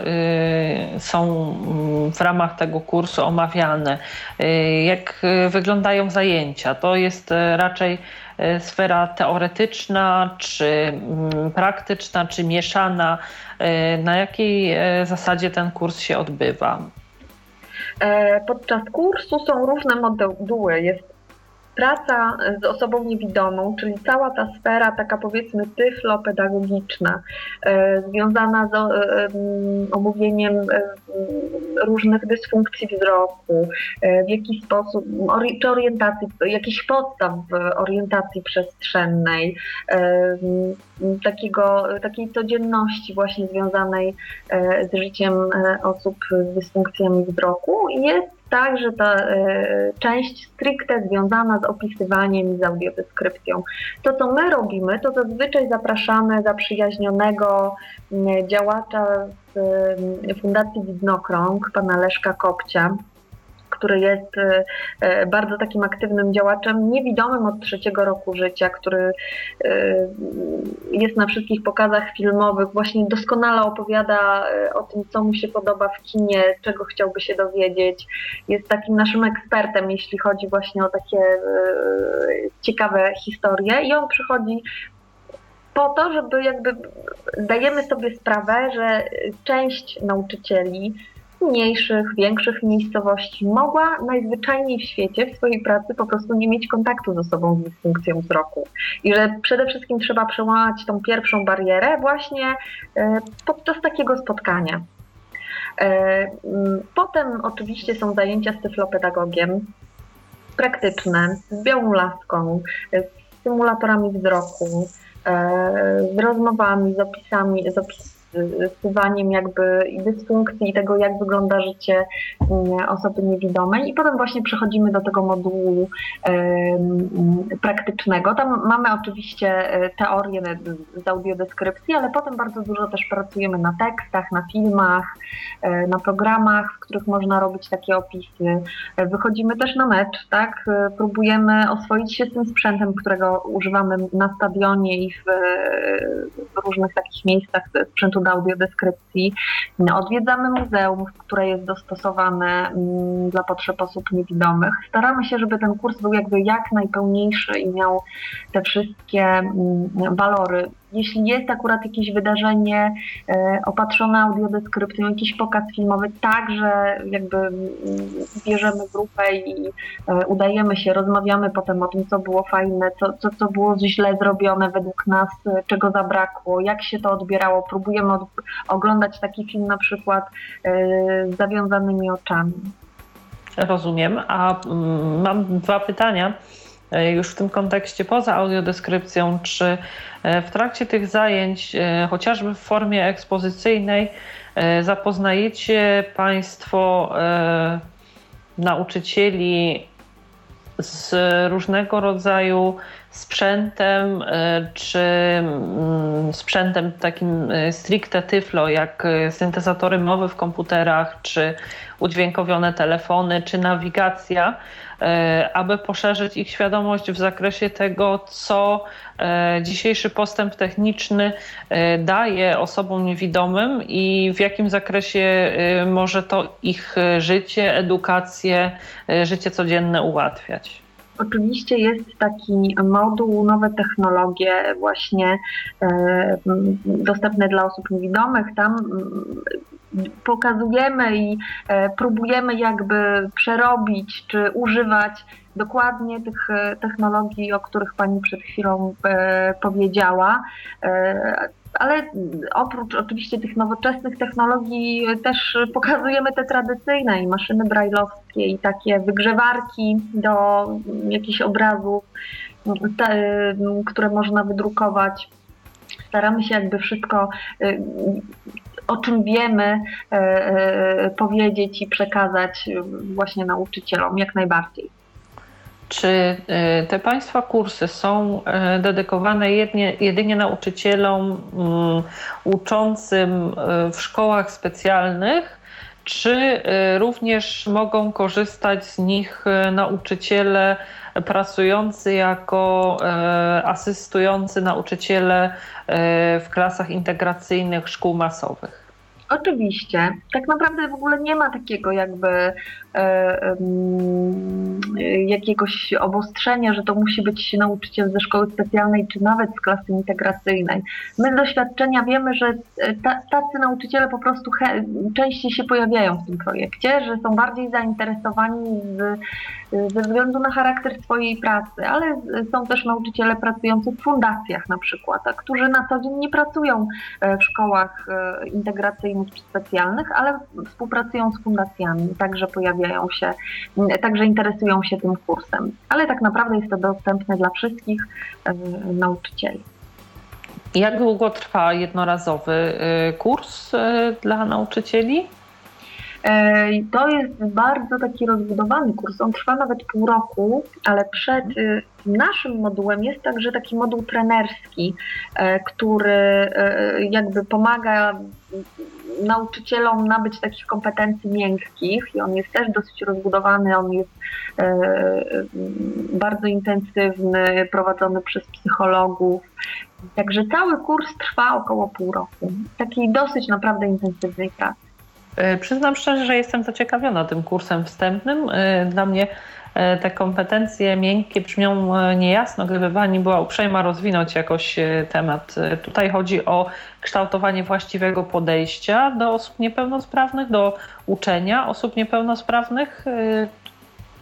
y, są mm, w ramach tego kursu omawiane? Y, jak wyglądają zajęcia? To jest raczej sfera teoretyczna, czy mm, praktyczna, czy mieszana? Na jakiej zasadzie ten kurs się odbywa? E, podczas kursu są różne moduły. Jest praca z osobą niewidomą, czyli cała ta sfera taka powiedzmy tyflopedagogiczna, e, związana z e, omówieniem e, różnych dysfunkcji wzroku, w jaki sposób, czy orientacji, jakichś podstaw orientacji przestrzennej, takiego, takiej codzienności właśnie związanej z życiem osób z dysfunkcjami wzroku. Jest także ta e, część stricte związana z opisywaniem i z audiodeskrypcją. To, co my robimy, to zazwyczaj zapraszamy zaprzyjaźnionego działacza z Fundacji Widnokrąg, pana Leszka Kopcia, który jest e, e, bardzo takim aktywnym działaczem, niewidomym od trzeciego roku życia, który e, jest na wszystkich pokazach filmowych, właśnie doskonale opowiada o tym, co mu się podoba w kinie, czego chciałby się dowiedzieć. Jest takim naszym ekspertem, jeśli chodzi właśnie o takie ciekawe historie i on przychodzi po to, żeby jakby zdajemy sobie sprawę, że część nauczycieli mniejszych, większych miejscowości mogła najzwyczajniej w świecie w swojej pracy po prostu nie mieć kontaktu ze sobą z dysfunkcją wzroku. I że przede wszystkim trzeba przełamać tą pierwszą barierę właśnie e, podczas takiego spotkania. E, potem oczywiście są zajęcia z tyflopedagogiem, praktyczne, z białą laską, z symulatorami wzroku, e, z rozmowami, z opisami, z opis wpływaniem jakby dysfunkcji i tego, jak wygląda życie mm, osoby niewidomej. I potem właśnie przechodzimy do tego modułu praktycznego. Tam mamy oczywiście e, teorię z audiodeskrypcji, ale potem bardzo dużo też pracujemy na tekstach, na filmach, e, na programach, w których można robić takie opisy. E, wychodzimy też na mecz, tak? Próbujemy oswoić się z tym sprzętem, którego używamy na stadionie i w różnych takich miejscach sprzętu do audiodeskrypcji. Odwiedzamy muzeum, które jest dostosowane mm, dla potrzeb osób niewidomych. Staramy się, żeby ten kurs był jakby jak najpełniejszy i miał te wszystkie mm, walory jeśli jest akurat jakieś wydarzenie e, opatrzone audiodeskrypcją, jakiś pokaz filmowy, także jakby bierzemy grupę i e, udajemy się, rozmawiamy potem o tym, co było fajne, co, co, co było źle zrobione według nas, e, czego zabrakło, jak się to odbierało. Próbujemy od, oglądać taki film na przykład z zawiązanymi oczami. Rozumiem, a mm, mam dwa pytania. E, już w tym kontekście poza audiodeskrypcją, czy e, w trakcie tych zajęć, e, chociażby w formie ekspozycyjnej, zapoznajecie Państwo nauczycieli z różnego rodzaju sprzętem, czy mm, sprzętem takim stricte tyflo, jak syntezatory mowy w komputerach, czy udźwiękowione telefony, czy nawigacja, E, aby poszerzyć ich świadomość w zakresie tego, co e, dzisiejszy postęp techniczny e, daje osobom niewidomym i w jakim zakresie może to ich życie, edukację, życie codzienne ułatwiać. Oczywiście jest taki moduł Nowe Technologie właśnie dostępny dla osób niewidomych. Tam pokazujemy i e, próbujemy jakby przerobić czy używać dokładnie tych e, technologii, o których Pani przed chwilą e, powiedziała. Ale oprócz oczywiście tych nowoczesnych technologii też pokazujemy te tradycyjne i maszyny brajlowskie i takie wygrzewarki do jakichś obrazów, te, które można wydrukować staramy się jakby wszystko, o czym wiemy, powiedzieć i przekazać właśnie nauczycielom jak najbardziej. Czy te Państwa kursy są dedykowane jedynie, nauczycielom um, uczącym w szkołach specjalnych, czy y, również mogą korzystać z nich y, nauczyciele pracujący jako y, asystujący nauczyciele w klasach integracyjnych szkół masowych? Oczywiście. Tak naprawdę w ogóle nie ma takiego jakby jakiegoś obostrzenia, że to musi być nauczyciel ze szkoły specjalnej, czy nawet z klasy integracyjnej. My z doświadczenia wiemy, że ta, tacy nauczyciele po prostu częściej się pojawiają w tym projekcie, że są bardziej zainteresowani z, ze względu na charakter swojej pracy, ale są też nauczyciele pracujący w fundacjach na przykład, a którzy na co dzień nie pracują e, w szkołach e, integracyjnych czy specjalnych, ale współpracują z fundacjami, także pojawiają się, także interesują się tym kursem. Ale tak naprawdę jest to dostępne dla wszystkich e, nauczycieli. Jak długo trwa jednorazowy kurs dla nauczycieli? E, to jest bardzo taki rozbudowany kurs. On trwa nawet pół roku, ale przed y, naszym modułem jest także taki moduł trenerski, e, który e, jakby pomaga nauczycielom nabyć takich kompetencji miękkich i on jest też dosyć rozbudowany, on jest bardzo intensywny, prowadzony przez psychologów. Także cały kurs trwa około pół roku. Takiej dosyć naprawdę intensywnej pracy. E, przyznam szczerze, że jestem zaciekawiona tym kursem wstępnym. E, dla mnie e, te kompetencje miękkie brzmią niejasno, gdyby Pani była uprzejma rozwinąć jakoś temat. Tutaj chodzi o kształtowanie właściwego podejścia do osób niepełnosprawnych, do uczenia osób niepełnosprawnych.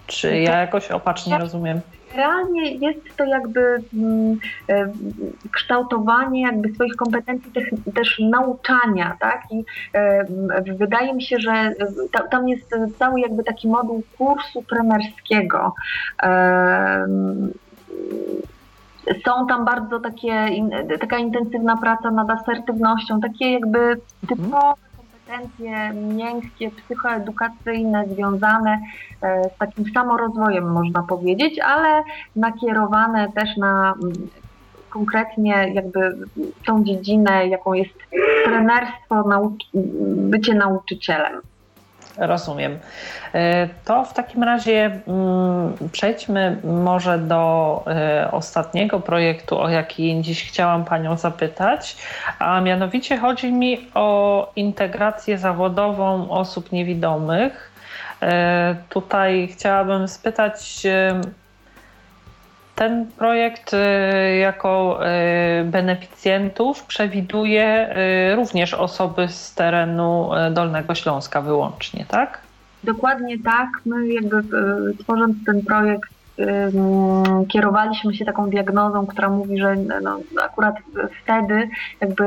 Czy ja jakoś opacznie rozumiem? Generalnie jest to jakby mm, e, kształtowanie jakby swoich kompetencji też, też nauczania, tak? I e, wydaje mi się, że e, tam jest cały jakby taki moduł kursu trenerskiego. Są tam bardzo takie, taka intensywna praca nad asertywnością, takie jakby typowe kompetencje miękkie, psychoedukacyjne, związane e, z takim samorozwojem, można powiedzieć, ale nakierowane też na mm, konkretnie jakby tą dziedzinę, jaką jest trenerstwo, bycie nauczycielem. Rozumiem. E, to w takim razie mm, przejdźmy może do e, ostatniego projektu, o jaki dziś chciałam Panią zapytać, a mianowicie chodzi mi o integrację zawodową osób niewidomych. E, tutaj chciałabym spytać, ten projekt y, jako y, beneficjentów przewiduje y, również osoby z terenu Dolnego Śląska wyłącznie, tak? Dokładnie tak. My jakby tworząc ten projekt kierowaliśmy się taką diagnozą, która mówi, że no, akurat wtedy jakby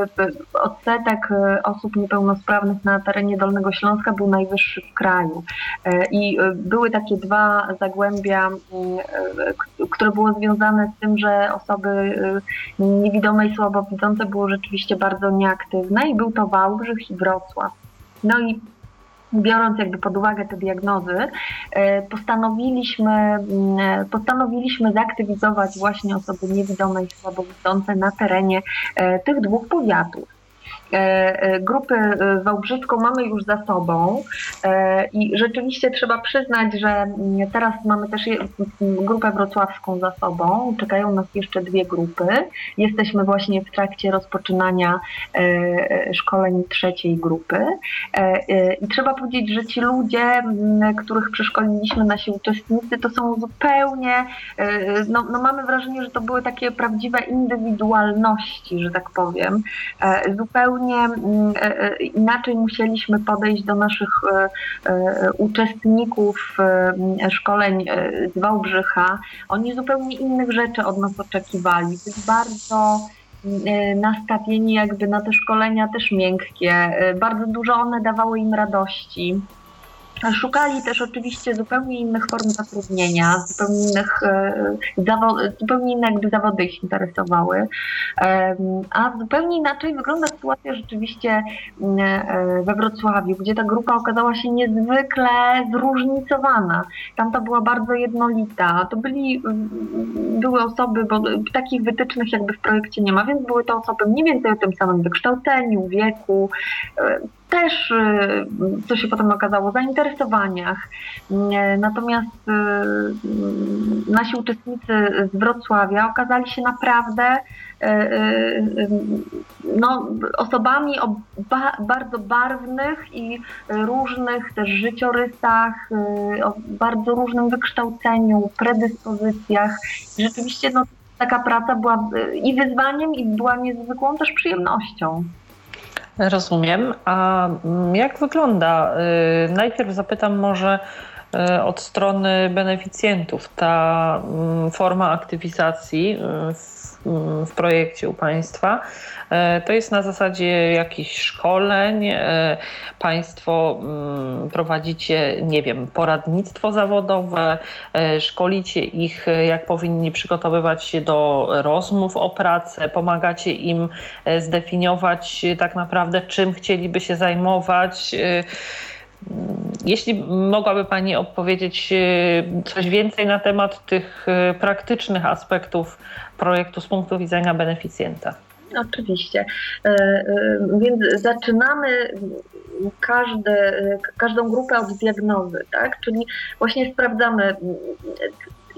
odsetek e, osób niepełnosprawnych na terenie Dolnego Śląska był najwyższy w kraju. E, I e, były takie dwa zagłębia, które było związane z tym, że osoby niewidome i słabowidzące były rzeczywiście bardzo nieaktywne i był to Wałbrzych i Wrocław. No i biorąc jakby pod uwagę te diagnozy, e, postanowiliśmy, mm, postanowiliśmy zaktywizować właśnie osoby niewidome i słabowidzące na terenie e, tych dwóch powiatów. E, e, grupy e, wałbrzyską mamy już za sobą i rzeczywiście trzeba przyznać, że mm, teraz mamy też grupę wrocławską za sobą. Czekają nas jeszcze dwie grupy. Jesteśmy właśnie w trakcie rozpoczynania szkoleń trzeciej grupy. I trzeba powiedzieć, że ci ludzie, mm, których przeszkoliliśmy, nasi uczestnicy, to są zupełnie, no, no mamy wrażenie, że to były takie prawdziwe indywidualności, że tak powiem. Zupełnie zupełnie mm, e, e, inaczej musieliśmy podejść do naszych e, uczestników szkoleń z Wałbrzycha. Oni zupełnie innych rzeczy od nas oczekiwali. Byli bardzo nastawieni jakby na te szkolenia też miękkie. Bardzo dużo one dawały im radości. Szukali też oczywiście zupełnie innych form zatrudnienia, zupełnie innych, e, zupełnie inne jakby zawody ich interesowały. A zupełnie inaczej wygląda sytuacja rzeczywiście mm, e, we Wrocławiu, gdzie ta grupa okazała się niezwykle zróżnicowana. Tamta była bardzo jednolita. To byli, były osoby, bo takich wytycznych jakby w projekcie nie ma, więc były to osoby mniej więcej o tym samym wykształceniu, wieku, e, też, y, co się potem okazało, zainteresowaniach. Natomiast y, nasi uczestnicy z Wrocławia okazali się naprawdę y, no, osobami o ba bardzo barwnych i różnych też życiorysach, o bardzo różnym wykształceniu, predyspozycjach. Rzeczywiście no, taka praca była i wyzwaniem, i była niezwykłą też przyjemnością. Rozumiem. A mm, jak wygląda? Y, najpierw zapytam może y, od strony beneficjentów ta mm, forma aktywizacji y, w, mm, w projekcie u Państwa. E, to jest na zasadzie jakichś szkoleń. E, państwo mm, prowadzicie, nie wiem, poradnictwo zawodowe, e, szkolicie ich, jak powinni przygotowywać się do rozmów o pracę, pomagacie im zdefiniować tak naprawdę, czym chcieliby się zajmować. Jeśli mogłaby Pani opowiedzieć coś więcej na temat tych praktycznych aspektów projektu z punktu widzenia beneficjenta. Oczywiście. E, e, więc zaczynamy każdą grupę od diagnozy, tak? Czyli właśnie sprawdzamy,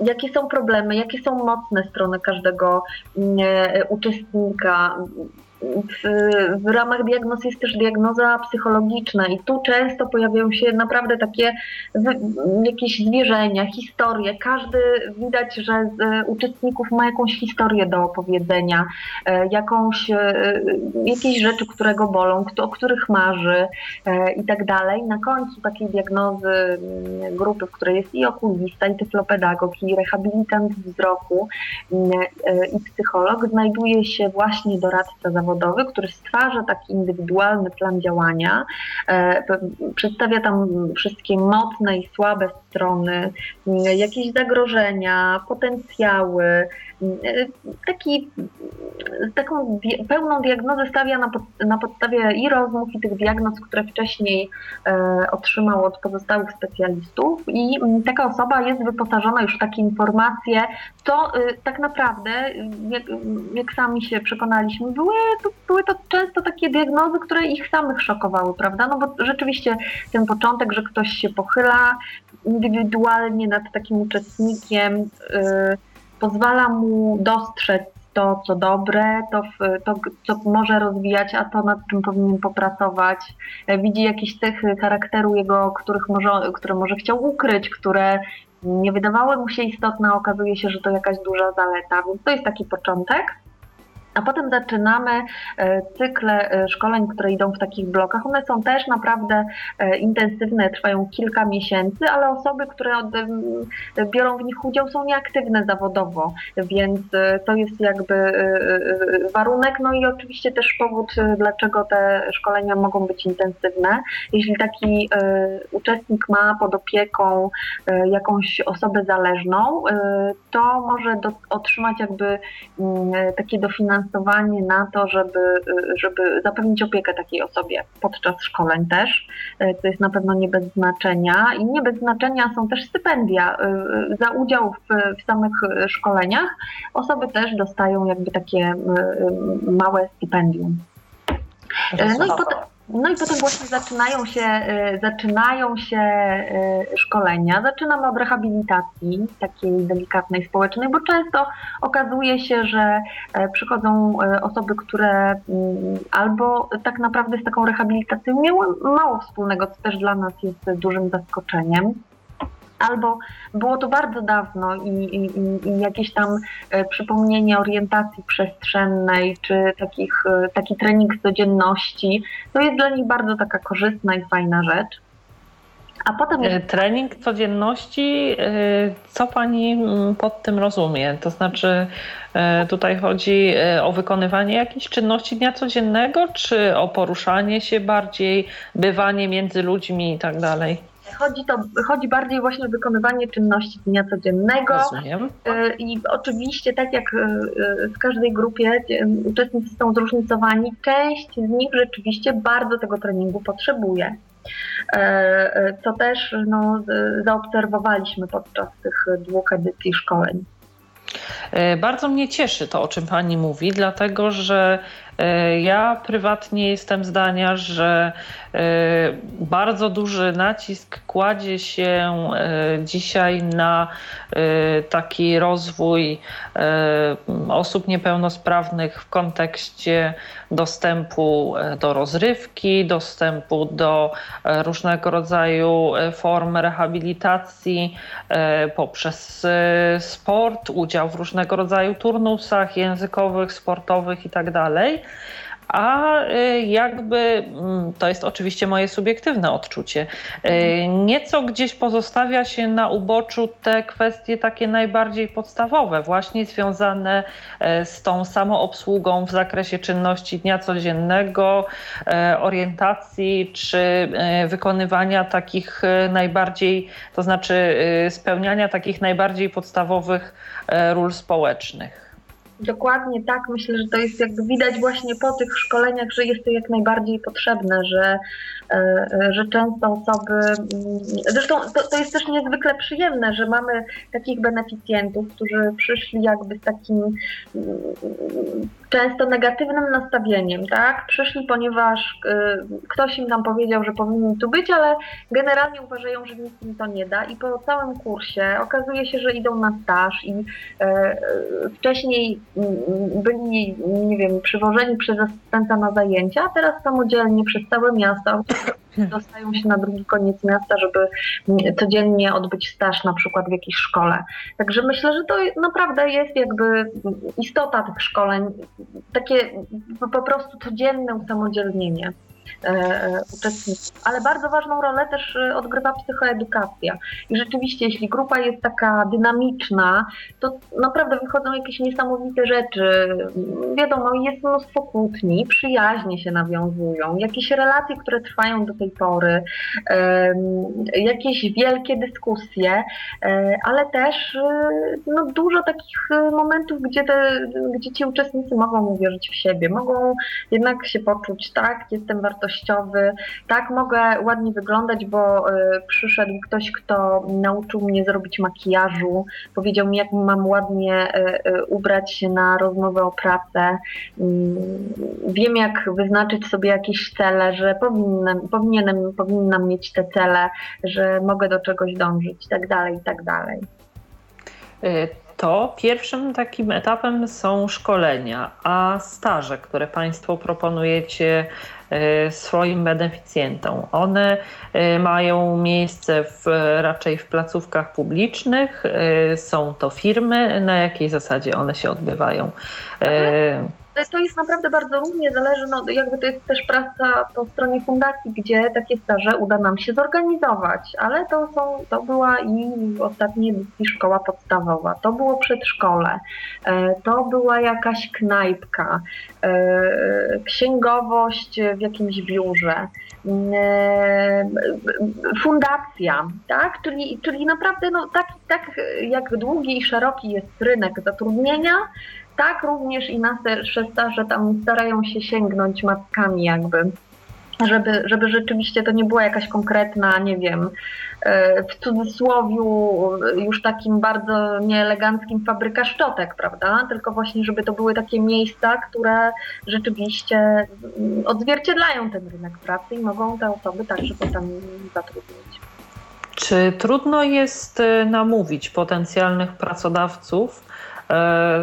jakie są problemy, jakie są mocne strony każdego e, uczestnika, w, w, ramach diagnoz jest też diagnoza psychologiczna i tu często pojawiają się naprawdę takie jakieś zwierzenia, historie. Każdy widać, że z uczestników ma jakąś historię do opowiedzenia, e, jakąś, e, jakieś rzeczy, które go bolą, o których marzy e, i tak dalej. Na końcu takiej diagnozy mm, grupy, w której jest i okulista, i tyflopedagog, i rehabilitant wzroku, mm, i psycholog, znajduje się właśnie doradca zawodowy zawodowy, który stwarza taki indywidualny plan działania, e, przedstawia tam wszystkie mocne i słabe strony, jakieś zagrożenia, potencjały, taki, taką pełną diagnozę stawia na, pod, na podstawie i rozmów, i tych diagnoz, które wcześniej e, otrzymał od pozostałych specjalistów i taka osoba jest wyposażona już w takie informacje, co tak naprawdę, jak, jak sami się przekonaliśmy, były to, były to często takie diagnozy, które ich samych szokowały, prawda? No bo rzeczywiście ten początek, że ktoś się pochyla indywidualnie nad takim uczestnikiem, yy, pozwala mu dostrzec to, co dobre, to, to, co może rozwijać, a to, nad czym powinien popracować. Widzi jakieś cechy charakteru jego, których może, które może chciał ukryć, które nie wydawały mu się istotne, okazuje się, że to jakaś duża zaleta, więc to jest taki początek. A potem zaczynamy e, cykle e, szkoleń, które idą w takich blokach. One są też naprawdę e, intensywne, trwają kilka miesięcy, ale osoby, które biorą w nich udział, są nieaktywne zawodowo, więc to jest jakby warunek, no i oczywiście też powód, dlaczego te szkolenia mogą być intensywne. Jeśli taki uczestnik ma pod opieką jakąś osobę zależną, to może do, otrzymać jakby mm, takie dofinansowanie finansowanie na to, żeby, żeby zapewnić opiekę takiej osobie podczas szkoleń też. To jest na pewno nie bez znaczenia. I nie bez znaczenia są też stypendia. Za udział w, w samych szkoleniach osoby też dostają jakby takie małe stypendium. No i potem, no i potem właśnie zaczynają się, y, zaczynają się y, szkolenia. Zaczynamy od rehabilitacji takiej delikatnej, społecznej, bo często okazuje się, że e, przychodzą e, osoby, które mm, albo tak naprawdę z taką rehabilitacją miały mało wspólnego, co też dla nas jest dużym zaskoczeniem albo było to bardzo dawno i, i, i jakieś tam e, przypomnienie orientacji przestrzennej, czy takich, e, taki trening codzienności, to jest dla nich bardzo taka korzystna i fajna rzecz. A potem jest... Trening codzienności, e, co pani mm, pod tym rozumie? To znaczy, tutaj chodzi o wykonywanie jakichś czynności dnia codziennego, czy o poruszanie się bardziej, bywanie między ludźmi i tak dalej? Chodzi, to, chodzi bardziej właśnie o wykonywanie czynności dnia codziennego. Rozumiem. E, I oczywiście, tak jak e, w każdej grupie, uczestnicy są zróżnicowani. Część z nich rzeczywiście bardzo tego treningu potrzebuje. Co też no, zaobserwowaliśmy podczas tych dwóch edycji szkoleń. Bardzo mnie cieszy to, o czym Pani mówi, dlatego że E, ja prywatnie jestem zdania, że e, bardzo duży nacisk kładzie się e, dzisiaj na taki rozwój osób niepełnosprawnych w kontekście dostępu do rozrywki, dostępu do różnego rodzaju form rehabilitacji poprzez sport, udział w różnego rodzaju turnusach językowych, sportowych itd. A y, jakby mm, to jest oczywiście moje subiektywne odczucie. Y, nieco gdzieś pozostawia się na uboczu te kwestie takie najbardziej podstawowe, właśnie związane y, z tą samoobsługą w zakresie czynności dnia codziennego, orientacji czy wykonywania takich najbardziej, to znaczy spełniania takich najbardziej podstawowych ról społecznych. Dokładnie tak. Myślę, że to jest jakby widać właśnie po tych szkoleniach, że jest to jak najbardziej potrzebne, że, że często osoby. Mm, zresztą to, to jest też niezwykle przyjemne, że mamy takich beneficjentów, którzy przyszli jakby z takim mm, często negatywnym nastawieniem, tak? Przyszli, ponieważ y, ktoś im tam powiedział, że powinni tu być, ale generalnie uważają, że nic im to nie da i po całym kursie okazuje się, że idą na staż i y, wcześniej y, byli, nie wiem, przywożeni przez asystenta na zajęcia, a teraz samodzielnie przez całe miasto dostają się na drugi koniec miasta, żeby codziennie odbyć staż na przykład w jakiejś szkole. Także myślę, że to naprawdę jest jakby istota tych szkoleń, takie po prostu codzienne usamodzielnienie. E, e, uczestników. Ale bardzo ważną rolę też e, odgrywa psychoedukacja. I rzeczywiście, jeśli grupa jest taka dynamiczna, to naprawdę wychodzą jakieś niesamowite rzeczy. Wiadomo, jest mnóstwo kłótni, przyjaźnie się nawiązują, jakieś relacje, które trwają do tej pory, jakieś wielkie dyskusje, ale też no, dużo takich momentów, gdzie, te, gdzie ci uczestnicy mogą uwierzyć w siebie, mogą jednak się poczuć, tak, jestem wartościowy, wartościowy. Tak, mogę ładnie wyglądać, bo y, przyszedł ktoś, kto nauczył mnie zrobić makijażu, powiedział mi, jak mam ładnie y, y, ubrać się na rozmowę o pracę. Mm, wiem, jak wyznaczyć sobie jakieś cele, że powinnam, powinienem, powinnam mieć te cele, że mogę do czegoś dążyć, i tak dalej, i tak dalej to pierwszym takim etapem są szkolenia, a staże, które Państwo proponujecie swoim beneficjentom. One e, mają miejsce w, raczej w placówkach publicznych. E, są to firmy. Na jakiej zasadzie one się odbywają? To jest naprawdę bardzo różnie, zależy, no jakby to jest też praca po stronie fundacji, gdzie takie staże uda nam się zorganizować, ale to są, to była i w ostatniej edycji szkoła podstawowa, to było przedszkole, e, to była jakaś knajpka, e, księgowość w jakimś biurze, e, fundacja, tak? Czyli, czyli naprawdę no, tak, tak jak długi i szeroki jest rynek zatrudnienia, tak również i nasze staże tam starają się sięgnąć matkami jakby, żeby, żeby rzeczywiście to nie była jakaś konkretna, nie wiem, e, w cudzysłowiu już takim bardzo nieeleganckim fabryka szczotek, prawda? Tylko właśnie, żeby to były takie miejsca, które rzeczywiście odzwierciedlają ten rynek pracy i mogą te osoby także potem zatrudnić. Czy trudno jest e, namówić potencjalnych pracodawców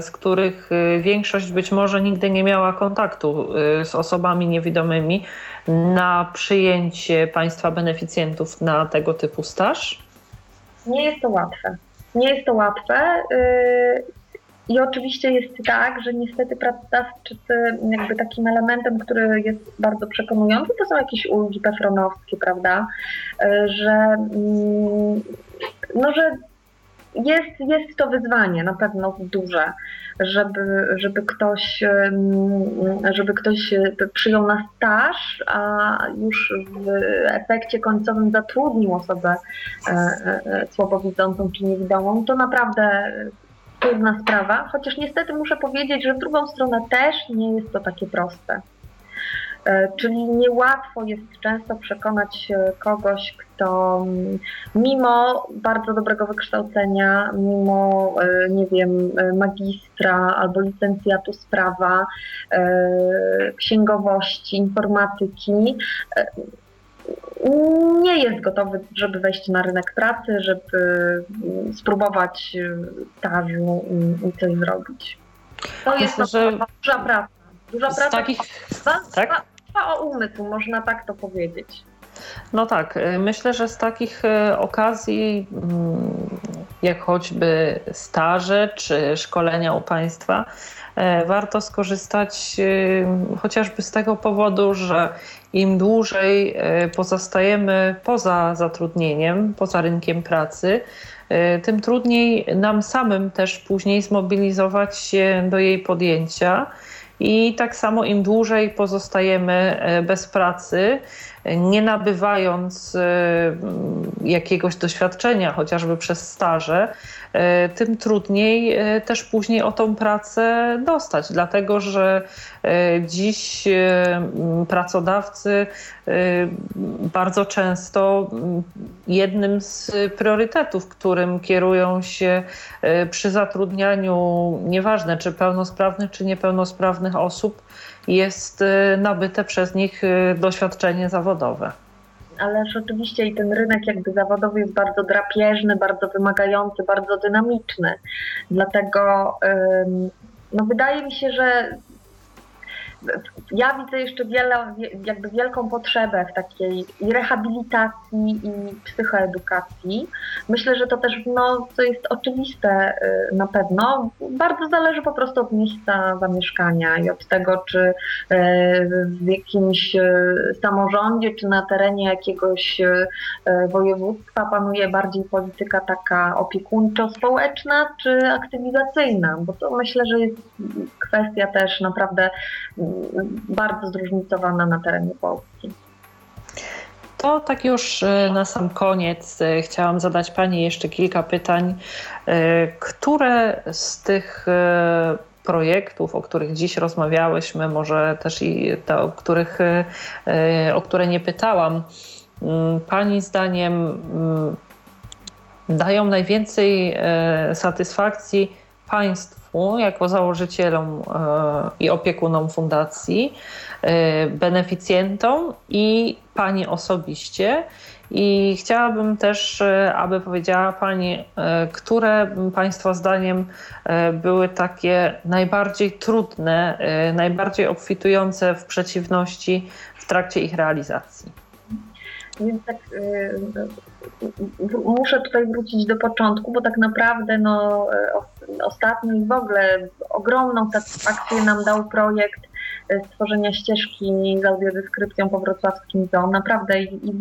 z których e, większość być może nigdy nie miała kontaktu e, z osobami niewidomymi, na przyjęcie państwa beneficjentów na tego typu staż? Nie jest to łatwe. Nie jest to łatwe. I oczywiście jest tak, że niestety pracodawczycy jakby takim elementem, który jest bardzo przekonujący, to są jakieś ulgi pefronowskie, prawda? Że, mm, no, że jest, jest to wyzwanie na pewno duże, żeby, żeby, ktoś, żeby ktoś przyjął na staż, a już w efekcie końcowym zatrudnił osobę e, e, słabowidzącą czy niewidomą. To naprawdę trudna sprawa, chociaż niestety muszę powiedzieć, że w drugą stronę też nie jest to takie proste. E, czyli niełatwo jest często przekonać kogoś, kto mm, mimo bardzo dobrego wykształcenia, mimo, e, nie wiem, e, magistra albo licencjatu z prawa, księgowości, informatyki, nie jest gotowy, żeby wejść na rynek pracy, żeby mm, spróbować stażu i coś zrobić. To jest że duża praca. Duża praca. Takich... Dwa, tak? O umysł, można tak to powiedzieć. No tak, y, myślę, że z takich y, okazji, mm, jak choćby staże czy szkolenia u Państwa, y, warto skorzystać chociażby z tego powodu, że im dłużej pozostajemy poza zatrudnieniem, poza rynkiem pracy, tym trudniej nam samym też później zmobilizować się do jej podjęcia i tak samo im dłużej pozostajemy e, bez pracy, nie nabywając e, jakiegoś doświadczenia, chociażby przez staże, e, tym trudniej też później o tą pracę dostać, dlatego że dziś pracodawcy bardzo często jednym z priorytetów, którym kierują się przy zatrudnianiu, nieważne czy pełnosprawnych, czy niepełnosprawnych osób, jest y, nabyte przez nich y, doświadczenie zawodowe. Ależ oczywiście i ten rynek jakby zawodowy jest bardzo drapieżny, bardzo wymagający, bardzo dynamiczny. Dlatego no wydaje mi się, że ja widzę jeszcze wiele, jakby wielką potrzebę w takiej rehabilitacji i psychoedukacji. Myślę, że to też no, to jest oczywiste y, na pewno. Bardzo zależy po prostu od miejsca zamieszkania i od tego, czy y, w jakimś y, samorządzie, czy na terenie jakiegoś województwa panuje bardziej polityka taka opiekuńczo-społeczna, czy aktywizacyjna, bo to myślę, że jest kwestia też naprawdę bardzo zróżnicowana na terenie Polski. To tak już e, na sam koniec e, chciałam zadać Pani jeszcze kilka pytań. E, które z tych projektów, o których dziś rozmawiałyśmy, może też i te, o, których, o które nie pytałam, Pani zdaniem dają najwięcej satysfakcji państwu jako założycielom e, i opiekunom fundacji, e, beneficjentom i pani osobiście. I chciałabym też, e, aby powiedziała Pani, które Państwa zdaniem były takie najbardziej trudne, najbardziej obfitujące w przeciwności w trakcie ich realizacji. Więc tak muszę tutaj wrócić do początku, bo tak naprawdę no, ostatnio i w ogóle ogromną satysfakcję nam dał projekt e, stworzenia ścieżki z audiodeskrypcją po wrocławskim zoo. Naprawdę i, i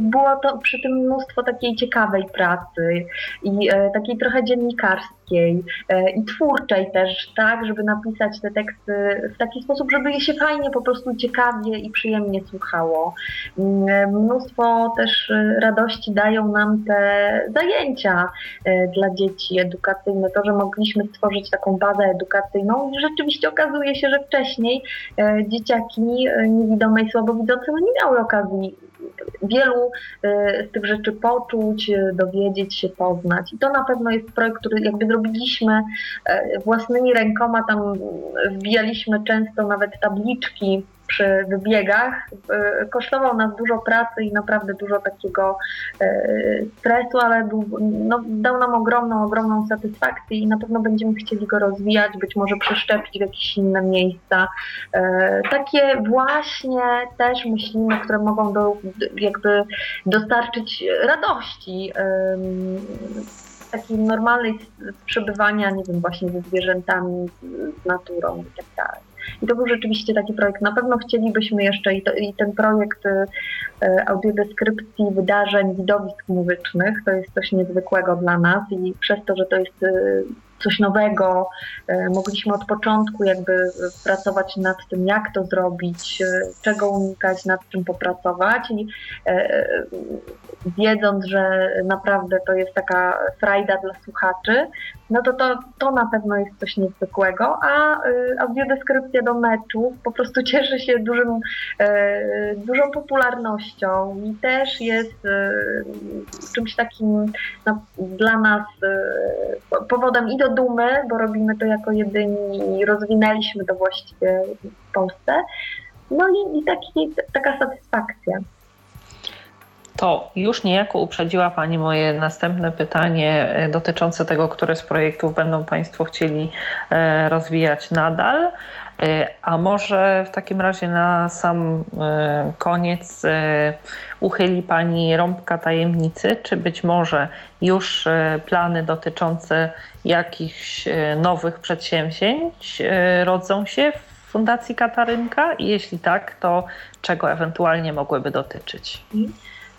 było to przy tym mnóstwo takiej ciekawej pracy i e, takiej trochę dziennikarskiej e, i twórczej też, tak, żeby napisać te teksty w taki sposób, żeby je się fajnie, po prostu ciekawie i przyjemnie słuchało. Mm, mnóstwo też e, radości dają nam te zajęcia e, dla dzieci edukacyjne, to, że mogliśmy stworzyć taką bazę edukacyjną i rzeczywiście okazuje się, że wcześniej dzieciaki niewidome i słabowidzące no nie miały okazji wielu z tych rzeczy poczuć, dowiedzieć się, poznać. I to na pewno jest projekt, który jakby zrobiliśmy własnymi rękoma, tam wbijaliśmy często nawet tabliczki przy wybiegach. E, kosztował nas dużo pracy i naprawdę dużo takiego e, stresu, ale był, no, dał nam ogromną, ogromną satysfakcję i na pewno będziemy chcieli go rozwijać, być może przeszczepić w jakieś inne miejsca. E, takie właśnie też myślimy, które mogą do, jakby dostarczyć radości takiej normalnej przebywania, nie wiem, właśnie ze zwierzętami, z naturą i tak dalej. I to był rzeczywiście taki projekt. Na pewno chcielibyśmy jeszcze i, to, i ten projekt y, audiodeskrypcji wydarzeń, widowisk muzycznych, to jest coś niezwykłego dla nas i przez to, że to jest y, coś nowego. Mogliśmy od początku jakby pracować nad tym, jak to zrobić, czego unikać, nad czym popracować i wiedząc, że naprawdę to jest taka frajda dla słuchaczy, no to, to to na pewno jest coś niezwykłego, a audiodeskrypcja do meczu po prostu cieszy się dużym, dużą popularnością i też jest czymś takim no, dla nas powodem i do dumy, bo robimy to jako jedyni i rozwinęliśmy to właściwie w Polsce. No i, i taki, taka satysfakcja. To już niejako uprzedziła Pani moje następne pytanie e, dotyczące tego, które z projektów będą Państwo chcieli e, rozwijać nadal. E, a może w takim razie na sam koniec uchyli Pani rąbka tajemnicy, czy być może już plany dotyczące jakichś nowych przedsięwzięć rodzą się w Fundacji Katarynka? I jeśli tak, to czego ewentualnie mogłyby dotyczyć?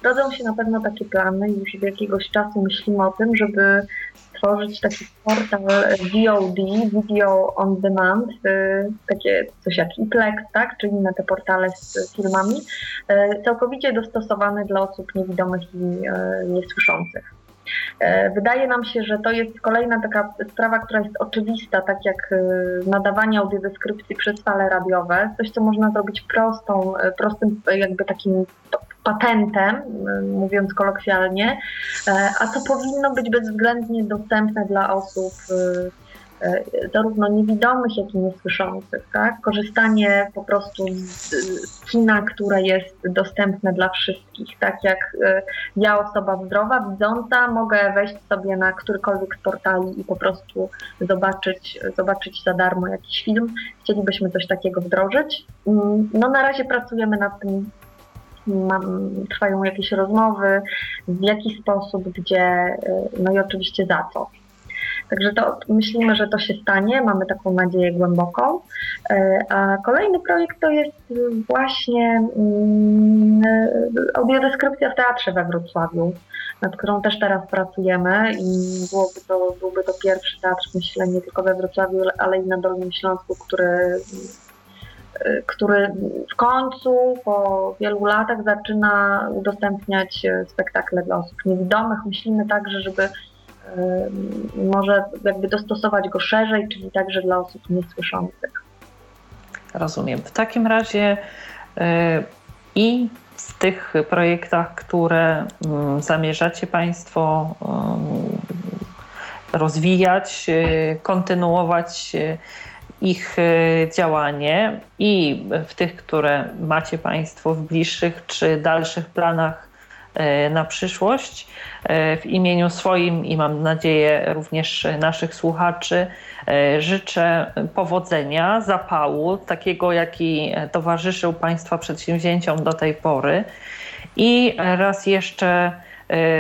Rodzą się na pewno takie plany, już od jakiegoś czasu myślimy o tym, żeby stworzyć taki portal VOD, Video On Demand, y, takie coś jak iPlex, tak, czyli na te portale z filmami, y, całkowicie dostosowany dla osób niewidomych i y, niesłyszących. Wydaje nam się, że to jest kolejna taka sprawa, która jest oczywista, tak jak nadawanie audiodeskrypcji przez fale radiowe, coś, co można zrobić prostą, prostym jakby takim patentem, mówiąc kolokwialnie, e, a to powinno być bezwzględnie dostępne dla osób e, e, zarówno niewidomych, jak i niesłyszących. Tak? Korzystanie po prostu z kina, które jest dostępne dla wszystkich. Tak jak ja, osoba zdrowa, widząca, mogę wejść sobie na którykolwiek z portali i po prostu zobaczyć, zobaczyć za darmo jakiś film. Chcielibyśmy coś takiego wdrożyć. Mm, no na razie pracujemy nad tym mam, trwają jakieś rozmowy, w jaki sposób, gdzie, y, no i oczywiście za co. Także to myślimy, że to się stanie, mamy taką nadzieję głęboką. Y, a kolejny projekt to jest właśnie mm, audiodeskrypcja w teatrze we Wrocławiu, nad którą też teraz pracujemy i byłoby to, byłby to pierwszy teatr, myślę, nie tylko we Wrocławiu, ale i na Dolnym Śląsku, który który w końcu po wielu latach zaczyna udostępniać spektakle dla osób niewidomych. Myślimy także, żeby może jakby dostosować go szerzej, czyli także dla osób niesłyszących. Rozumiem. W takim razie y, i w tych projektach, które mm, zamierzacie Państwo rozwijać, y, kontynuować y, ich e, działanie i w tych, które macie Państwo w bliższych czy dalszych planach e, na przyszłość. E, w imieniu swoim i mam nadzieję również naszych słuchaczy życzę powodzenia, zapału, takiego jaki towarzyszył Państwa przedsięwzięciom do tej pory. I raz jeszcze Y,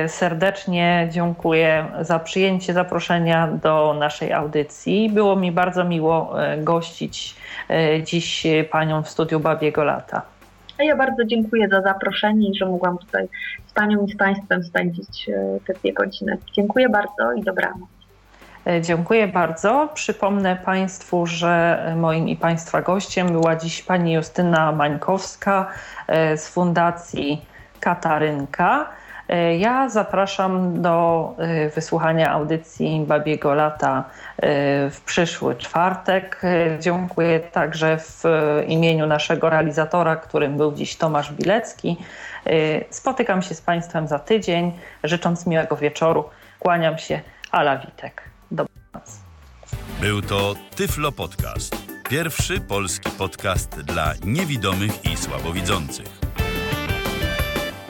serdecznie dziękuję za przyjęcie zaproszenia do naszej audycji. Było mi bardzo miło y, gościć y, dziś panią w studiu Babiego Lata. A ja bardzo dziękuję za zaproszenie i że mogłam tutaj z panią i z państwem spędzić te dwie godziny. Dziękuję bardzo i dobranoc. Dziękuję bardzo. Przypomnę Państwu, że moim i Państwa gościem była dziś pani Justyna Mańkowska z Fundacji Katarynka. E, ja zapraszam do e, wysłuchania audycji Babiego Lata e, w przyszły czwartek. Dziękuję także w imieniu naszego realizatora, którym był dziś Tomasz Bilecki. Spotykam się z Państwem za tydzień, życząc miłego wieczoru. Kłaniam się, Ala Witek. Dobranoc. Był to Tyflo Podcast. Pierwszy polski podcast dla niewidomych i słabowidzących.